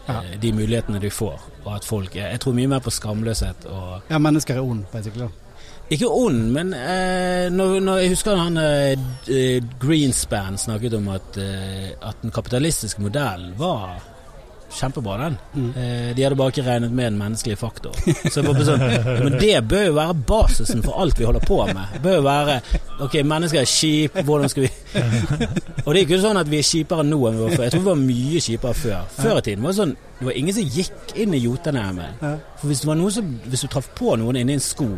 Ja. eh, de mulighetene de får. Og at folk er, Jeg tror mye mer på skamløshet og Ja, mennesker er ond, basically. Ikke ond, men eh, når, når jeg husker han eh, Greenspan snakket om at, eh, at den kapitalistiske modellen var kjempebra, den. Mm. Eh, de hadde bare ikke regnet med den menneskelige faktor. Så jeg sånn, men det bør jo være basisen for alt vi holder på med. Det bør jo være Ok, mennesker er kjip, hvordan skal vi Og det er ikke sånn at vi er kjipere nå enn vi var før. Jeg tror vi var mye kjipere før. Før i tiden var det sånn Det var ingen som gikk inn i Jotunheimen. For hvis det var noen som Hvis du traff på noen inne i en skog.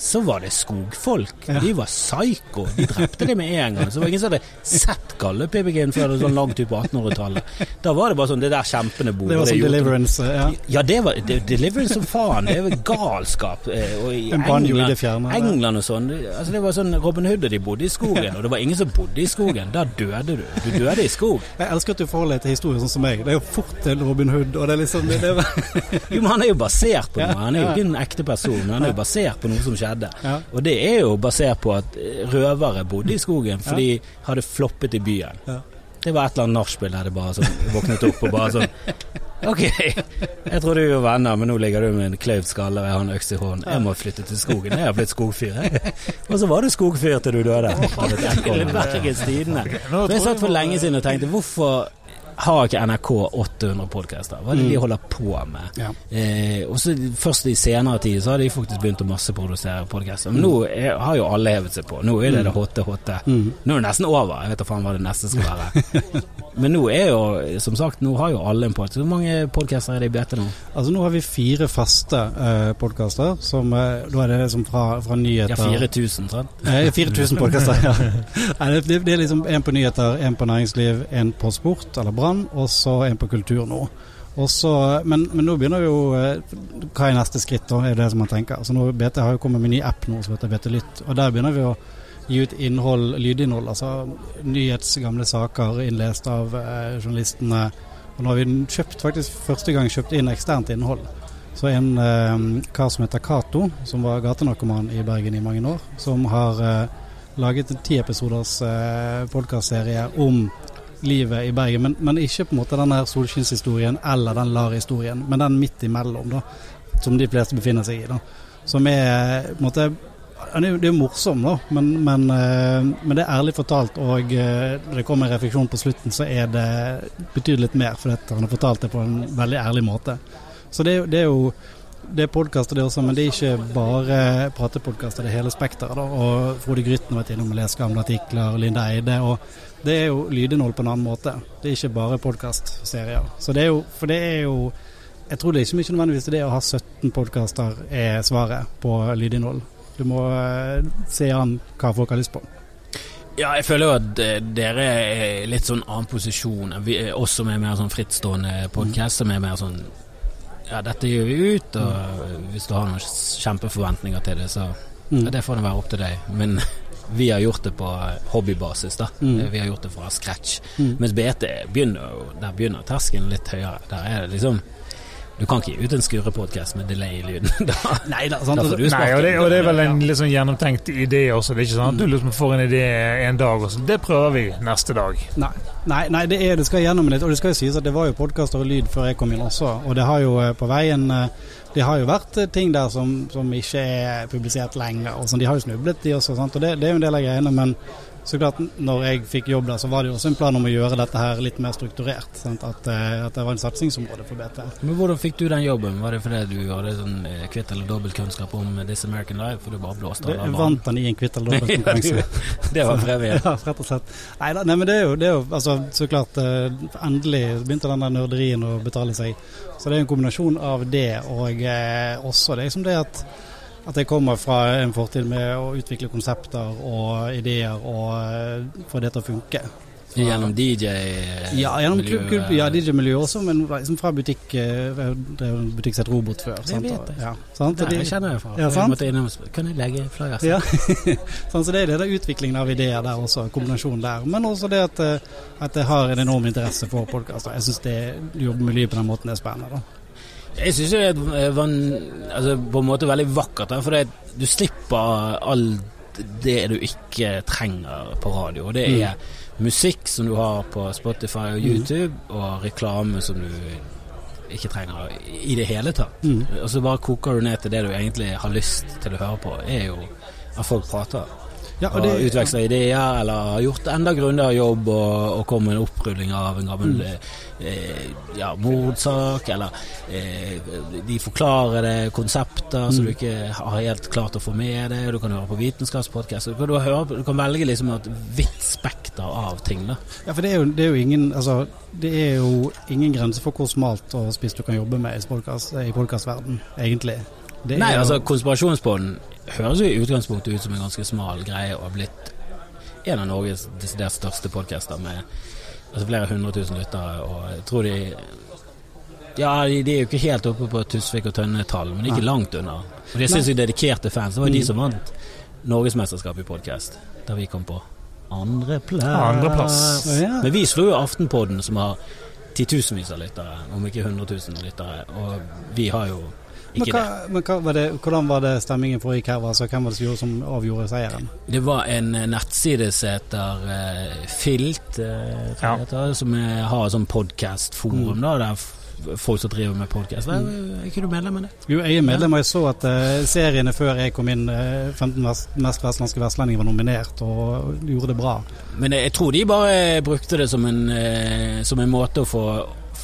Så var det skogfolk. Ja. De var psyko. De drepte det med en gang. Så var det ingen som hadde sett Galdhøpiggen før sånn langt ut på 1800-tallet. Da var det bare sånn Det der kjempene bor. Det var som er Deliverance. Ja. Ja, det var det, Deliverance som faen. Det var galskap. Eh, Og i England, fjerne. England og sånn. Altså det var sånn Robin Hood og de bodde i skogen, og det var ingen som bodde i skogen. Da døde du. Du døde i skog. Jeg elsker at du forholder deg til historier sånn som meg. Det er jo fort til Robin Hood, og det er liksom det, det var, Jo, men han er jo basert på noe. Han er jo ikke en ekte person, han er jo basert på noe som skjedde. Ja. Og det er jo basert på at røvere bodde i skogen, for de hadde floppet i byen. Ja. Det var et eller annet nachspiel der det bare sånn våknet opp og bare sånn Ok, jeg trodde vi var venner, men nå ligger du med en kløyvd skalle og jeg har en øks i hånden. Jeg må flytte til skogen. Jeg har blitt skogfyr. jeg. Og så var du skogfyr til du døde. Bergens Tidende. Jeg satt for lenge siden og tenkte hvorfor har ikke NRK 800 podcaster? Hva er det Mm. de holder på med? Ja. Eh, og så Først i senere tid så har de faktisk begynt å masseprodusere podcaster. Men nå er, har jo alle hevet seg på. Nå er det det hotte, hotte. Mm. Nå er det nesten over. Jeg vet da faen hva det neste skal være. Men nå er jo, som sagt, nå har jo alle en podkast. Hvor mange podcaster er det i BT nå? Altså Nå har vi fire faste eh, podkaster. Som, eh, da er det liksom fra, fra nyheter Ja, 4000, sant? Eh, 4000 podkaster, ja. Nei, det, det er liksom en på nyheter, en på næringsliv, en på sport eller brann, og så en på kultur nå. Også, men, men nå begynner jo eh, Hva er neste skritt, da? Er det som man tenker. Altså nå, BT har jo kommet med en ny app nå som heter BT Lytt, og der begynner vi å gi ut innhold, lydinnhold. Altså nyhetsgamle saker innlest av eh, journalistene. Og nå har vi kjøpt, faktisk første gang kjøpt inn eksternt innhold. Så en eh, kar som heter Cato, som var gatenarkoman i Bergen i mange år, som har eh, laget en ti episoders eh, podkastserie om livet i Bergen. Men, men ikke på en måte den solskinnshistorien eller den LAR-historien, men den midt imellom, da. Som de fleste befinner seg i. da. Som er på en måte det er jo morsom, da, men, men, eh, men det er ærlig fortalt. Og eh, når det kommer en refleksjon på slutten, så er det betyr litt mer, for dette. han har fortalt det på en veldig ærlig måte. Så det, det er jo det er podkaster det også, men det er ikke bare pratepodkaster, det er hele spekteret. Og Frode Grytten har vært innom og lest gamle artikler, Linda Eide. og Det er jo lydinnhold på en annen måte. Det er ikke bare podkastserier. Så det er jo, for det er jo Jeg tror det er ikke mye nødvendigvis det å ha 17 podkaster er svaret på lydinnhold. Du må eh, se an hva folk har lyst på. Ja, jeg føler jo at eh, dere er litt sånn annen posisjon enn vi, eh, oss som er mer sånn frittstående podkast, som er mer sånn Ja, dette gjør vi ut, og hvis du har noen kjempeforventninger til det, så Mm. ja, det får det være opp til deg. Men vi har gjort det på hobbybasis, da. Mm. Vi har gjort det fra scratch. Mm. Mens BT begynner Der begynner terskelen litt høyere. Der er det liksom Du kan ikke gi ut en skurrepodkast med delay i lyden. Nei da, sant? da får du Nei, og det, og det er vel en sånn gjennomtenkt idé også. Det er ikke sånn at du liksom får en idé en dag, og så det prøver vi neste dag. Nei, nei, nei det, er, det skal gjennom litt. Og det skal jo sies at det var jo podkaster og lyd før jeg kom inn også. Og det har jo eh, på veien eh, Det har jo vært eh, ting der som, som ikke er publisert lenger. Og sånn, de har jo snublet, de også. Sant? Og det, det er jo en del av greiene. Men så klart, når jeg fikk jobb der, så var det jo også en plan om å gjøre dette her litt mer strukturert. Sant? At, eh, at det var en satsingsområde for BT. Men hvordan fikk du den jobben? Var det fordi du hadde sånn eh, kvitt eller dobbeltkunnskap om This American Life, for du bare blåste av banen? vant den i en kvitt eller dobbelt konkurranse. Det var premien. Ja, rett og slett. Nei, da, nei men det er jo, det er jo altså, så klart eh, Endelig begynte den der nerderien å betale seg. Så det er en kombinasjon av det og eh, også det som liksom det at at jeg kommer fra en fortid med å utvikle konsepter og ideer og eh, få det til å funke. Fra- Gjennom DJ ja, gjennom klubb, klubb, ja, DJ-miljøet også, men liksom fra butikk eh, Jeg drev en butikk som het Robot før. Det sant? vet jeg. Ja, sant? Det Og kjenner jeg fra. Ja, jeg sant? måtte innom Kan jeg legge flyers? Ja. sånn, så det er det utviklingen av ideer der også, kombinasjonen der. Men også det at, eh, at jeg har en enorm interesse for podkaster. Jeg syns å jobbe med lyd på den måten er spennende. da. Jeg syns det er van, altså, på en måte veldig vakkert, for det, du slipper alt det du ikke trenger på radio. Det Mm. er musikk som du har på Spotify og YouTube, og reklame som du ikke trenger i det hele tatt. Mm. Og så bare koker du ned til det du egentlig har lyst til å høre på, er jo at folk prater. Ja, og utveksler ideer, eller har gjort enda grundigere jobb og, og kom med en opprulling av en gammel Mm. eh, ja, mordsak, eller eh, de forklarer det konsepter så Mm. du ikke har helt klart å få med det. Du kan høre på vitenskapspodkast. Du, du kan velge liksom et vidt spekter av ting. da Ja, for det er jo, det er jo ingen altså, Det er jo ingen grense for hvor smalt og spiss du kan jobbe med i podkastverdenen, egentlig. Det Nei, altså Konspirasjonspodden høres jo i utgangspunktet ut som en ganske smal greie og har blitt en av Norges desidert største podcaster med altså, flere hundre tusen lyttere. Og jeg tror de Ja, de, de er jo ikke helt oppe på Tusvik og Tønne-tall, men ikke langt unna. Og de er sinnssykt dedikerte fans. Det var jo de som vant Norgesmesterskapet i podkast, da vi kom på andreplass. Andreplass. Ja. Men vi slo jo Aftenpodden, som har titusenvis av lyttere, om ikke hundre tusen lyttere, og vi har jo Men, hva, men hva var det, hvordan var det stemmingen forrige her? Altså, hvem var det som gjorde- som avgjorde seieren? Det var en eh, nettside som heter uh, Filt, uh, Ja. heter, som er, har sånn podkastforum, Mm. der folk som driver med podkast. Er ikke du medlem av det? Jo, jeg er medlem, og jeg så at uh, seriene før jeg kom inn, uh, 15 vest, mest vestlandske vestlendinger, var nominert og gjorde det bra. Men jeg tror de bare brukte det som en, uh, som en måte å få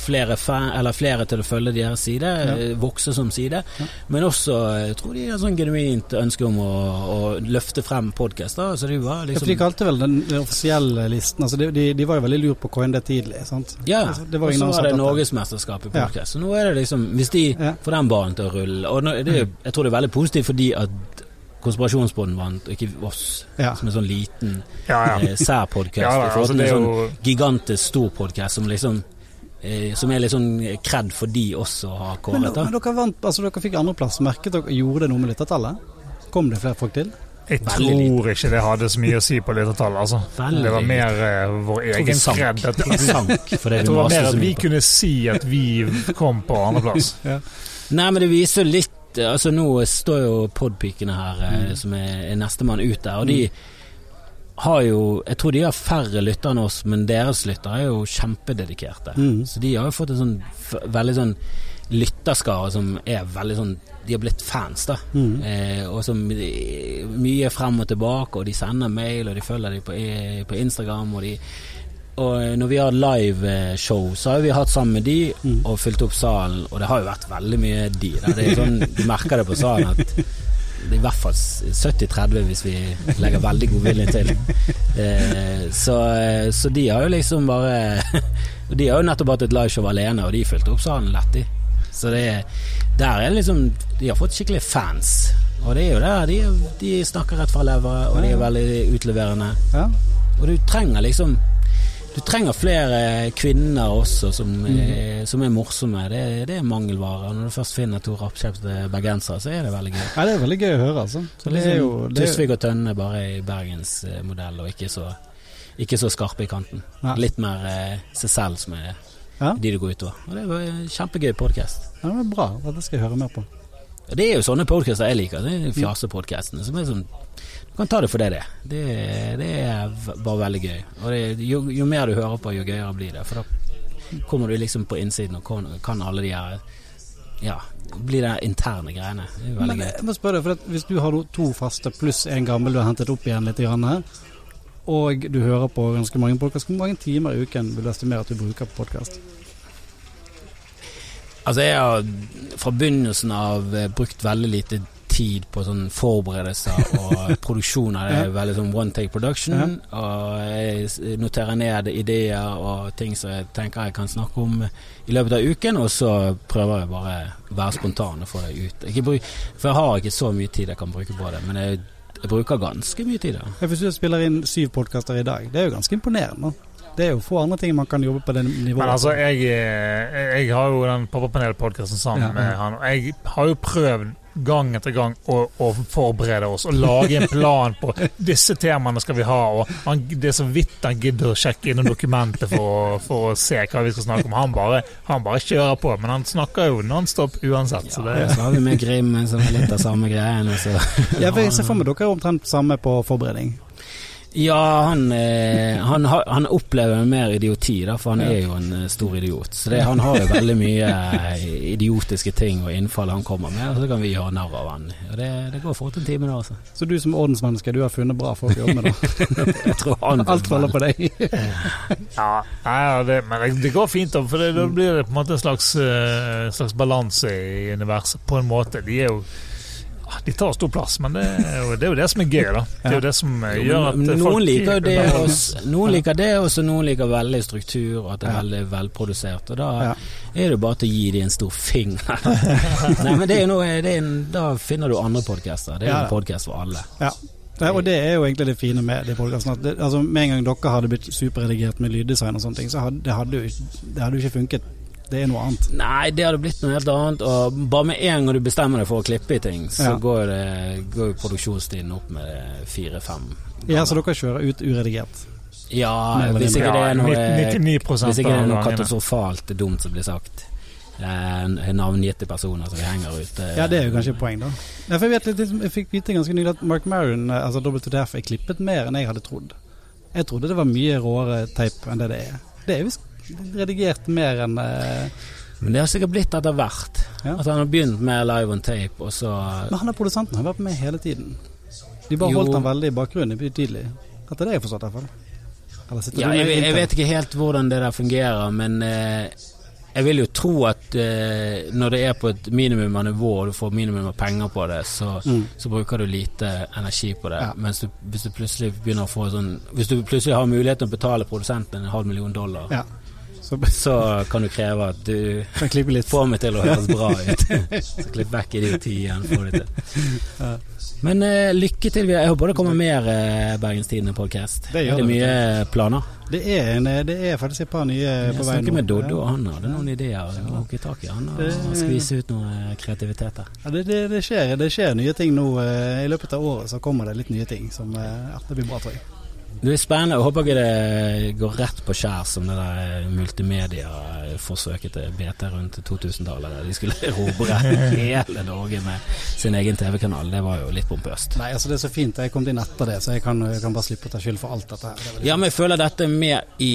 flere, fan, flere, til å følge deres side, ja. Eh, vokse som side. Ja. Men også jeg eh, tror de har sånn genuint ønske om å, å løfte frem podkaster. Så de var liksom ja, De kalte vel den, den offisielle listen altså de, de, de, var jo veldig lurt på KND tidlig. sant? Ja, altså, og så var det Norgesmesterskapet i podkast. Så nå er det liksom Hvis de får den banen til å rulle Og det, jeg tror det er veldig positivt fordi at Konspirasjonsbåten vant, og ikke oss, ja. som en sånn liten ja, ja. eh, særpodkast. Ja, ja, altså, det er jo sånn gigantisk stor podkast som liksom som er litt sånn kred for de også har kåret. Men, men dere, vant, altså dere fikk andreplass. Merket dere gjorde det noe med lyttertallet? Kom det flere folk til? Jeg tror ikke det hadde så mye å si på lyttertallet. Altså. Det var mer uh, vår egen kred. Jeg tror det var mer at vi kunne si at vi kom på andreplass. ja. Nei, men det viser litt Altså Nå står jo podpikene her, mm. som er, er nestemann ut der, og de mm har jo Jeg tror de har færre lyttere enn oss, men deres lyttere er jo kjempededikerte. Mm. Så de har jo fått en sånn veldig sånn lytterskare som er veldig sånn De har blitt fans, da. Mm. Eh, og som mye frem og tilbake, og de sender mail, og de følger dem på, på Instagram, og de og når vi har liveshow, så har vi hatt sammen med de mm. og fylt opp salen, og det har jo vært veldig mye de. Der. Det er sånn, du merker det på salen at i hvert fall 70-30 hvis vi legger veldig god vilje til. Eh, så, eh, så, de har jo liksom bare De har jo nettopp hatt et liveshow alene, og de fylte opp salen lett, i. Så det, der er liksom De har fått skikkelig fans. Og det er jo det, de, de snakker rett fra levra, og de er veldig utleverende. Og du trenger liksom du trenger flere kvinner også som, mm. er, som er morsomme. Det, det, er mangelvare. Når du først finner to rappkjefte bergensere, så er det veldig gøy. Ja, det er veldig gøy å høre, altså. Så det er jo Tusvik og Tønne bare i bergensmodell, og ikke så, ikke så skarpe i kanten. Ja. Litt mer eh, seg selv som er ja. de du går utover. Og det var en kjempegøy podkast. Ja, det er bra. Det skal jeg høre mer på. Det er jo sånne podkaster jeg liker. Det er fjasepodkastene som er sånn du kan ta det for det det det. Det er bare veldig gøy. Og det, jo, jo, mer du hører på, jo gøyere blir det. For da kommer du liksom på innsiden og kan, kan alle de her Ja, blir det interne greiene. Det er veldig Men, gøy. Jeg må spørre deg, for Hvis du har to faste pluss en gammel du har hentet opp igjen litt, og du hører på ganske mange podkast, hvor mange timer i uken vil du estimere at du bruker på podkast? Altså, jeg har fra begynnelsen av eh, brukt veldig lite tid på sånn forberedelser og produksjon av det. er Veldig sånn one take production. Og jeg noterer ned ideer og ting som jeg tenker jeg kan snakke om i løpet av uken, og så prøver jeg bare å være spontan og få det ut. Bruk, for jeg har ikke så mye tid jeg kan bruke på det, men jeg, jeg bruker ganske mye tid. Da. Hvis du spiller inn syv podkaster i dag, det er jo ganske imponerende. Det er jo få andre ting man kan jobbe på det nivået. Men altså, jeg, jeg har jo den Pappapanel-podkasten sammen ja, ja. med han, og jeg har jo prøvd gang etter gang å, å, forberede oss og lage en plan på disse temaene skal vi ha. og han, Det er så vidt han gidder å sjekke inn dokumentet for, for, å se hva vi skal snakke om. Han bare, han bare kjører på, men han snakker jo nonstop uansett. Så, det, ja, så har vi med Grim, som er litt av samme greien. Ja, jeg ser for meg dere er omtrent samme på forberedning. Ja, han, eh, han, han, opplever mer idioti, da, for han er jo en eh, stor idiot. Så det, han har jo veldig mye eh, idiotiske ting og innfall han kommer med, og så kan vi gjøre narr av han. Og det, det går fort en time, da. Altså. Så du som ordensmenneske, du har funnet bra folk å jobbe med, da? Jeg tror han Alt faller på deg. ja, ja det, men det går fint, da, for da blir det på en måte en slags, slags balanse i universet, på en måte. De er jo de tar stor plass, men det er, jo, det er, jo, det som er gøy, da. Det er jo det som eh, gjør at noen folk liker det også, Noen liker det, og noen liker veldig struktur, og at det er veldig velprodusert. Og da er det bare til å gi dem en stor finger. Nei, men det er noe, det er en, Da finner du andre podcaster. Det er en podkast for alle. Ja. Ja, og Det er jo egentlig det fine med de podkastene. Altså, med en gang dere hadde blitt superredigert med lyddesign, og sånne ting, så hadde det hadde jo, det hadde jo ikke funket det er noe annet. Nei, det hadde blitt noe helt annet. Og bare med en gang du bestemmer deg for å klippe i ting, så ja. går, det, går produksjonstiden opp med fire-fem. Ja, så dere kjører ut uredigert? Ja, hvis ikke det er noe, hvis ikke det er noe katastrofalt dumt som blir sagt. Navngitte personer som vi henger ut. Ja, det er jo kanskje et poeng, da. Jeg, vet litt, jeg fikk vite ganske nylig at Mark Maron, altså WTF, er klippet mer enn jeg hadde trodd. Jeg trodde det var mye råere teip enn det det er. Det er visst redigert mer enn uh, Men det har sikkert blitt etter hvert. Ja. At han har begynt med live on tape, og så Men han er produsenten, han har vært med hele tiden. De bare Jo. holdt han veldig i bakgrunnen tidlig. Etter det jeg har forstått, i hvert fall. Eller Ja, jeg, jeg vet ikke helt hvordan det der fungerer, men eh, jeg vil jo tro at eh, når det er på et minimum av nivå, og du får minimum av penger på det, så, Mm. så bruker du lite energi på det. Ja. Mens du, hvis du plutselig begynner å få sånn Hvis du plutselig har muligheten å betale produsenten en halv million dollar, Ja. Så så kan du kreve at du jeg får meg til å høres bra ut. så klipp vekk idiotien. Få det til. Ja. Men uh, lykke til. Jeg håper det kommer mer uh, Bergenstidene-podkast. Det er det det, mye planer? Det er, en, det er faktisk et par nye Jeg på vei snakket med Doddo, og han hadde noen ideer å hooke tak i. Han og skvise ut noe kreativitet der. Ja, det, det, det, skjer, det skjer nye ting nå. eh, I løpet av året så kommer det litt nye ting som eh, det blir bra, tror jeg. Det blir spennende. Jeg håper ikke det går rett på skjær som det der multimedia-forsøket til BT rundt 2000-tallet. der De skulle erobre hele Norge med sin egen TV-kanal. Det var jo litt pompøst. Nei, altså Det er så fint. Jeg kommet inn etter det, så jeg kan, jeg kan bare slippe å ta skyld for alt dette her. Det Ja, men jeg føler dette er med i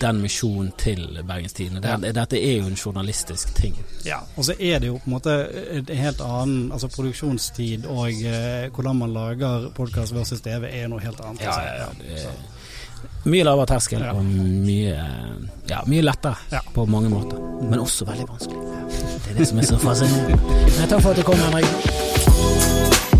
den misjonen til Bergenstidene. Det, Dette er jo en journalistisk ting. Ja, og så er det jo på en måte en helt annen altså produksjonstid og eh, hvordan man lager podkast versus TV er noe helt annet. Ja, altså. ja, ja. Er mye lavere terskel Ja. og mye, ja, mye lettere Ja. på mange måter. Men også veldig vanskelig. Det er det som er så fascinerende. Men takk for at du kom, Henrik.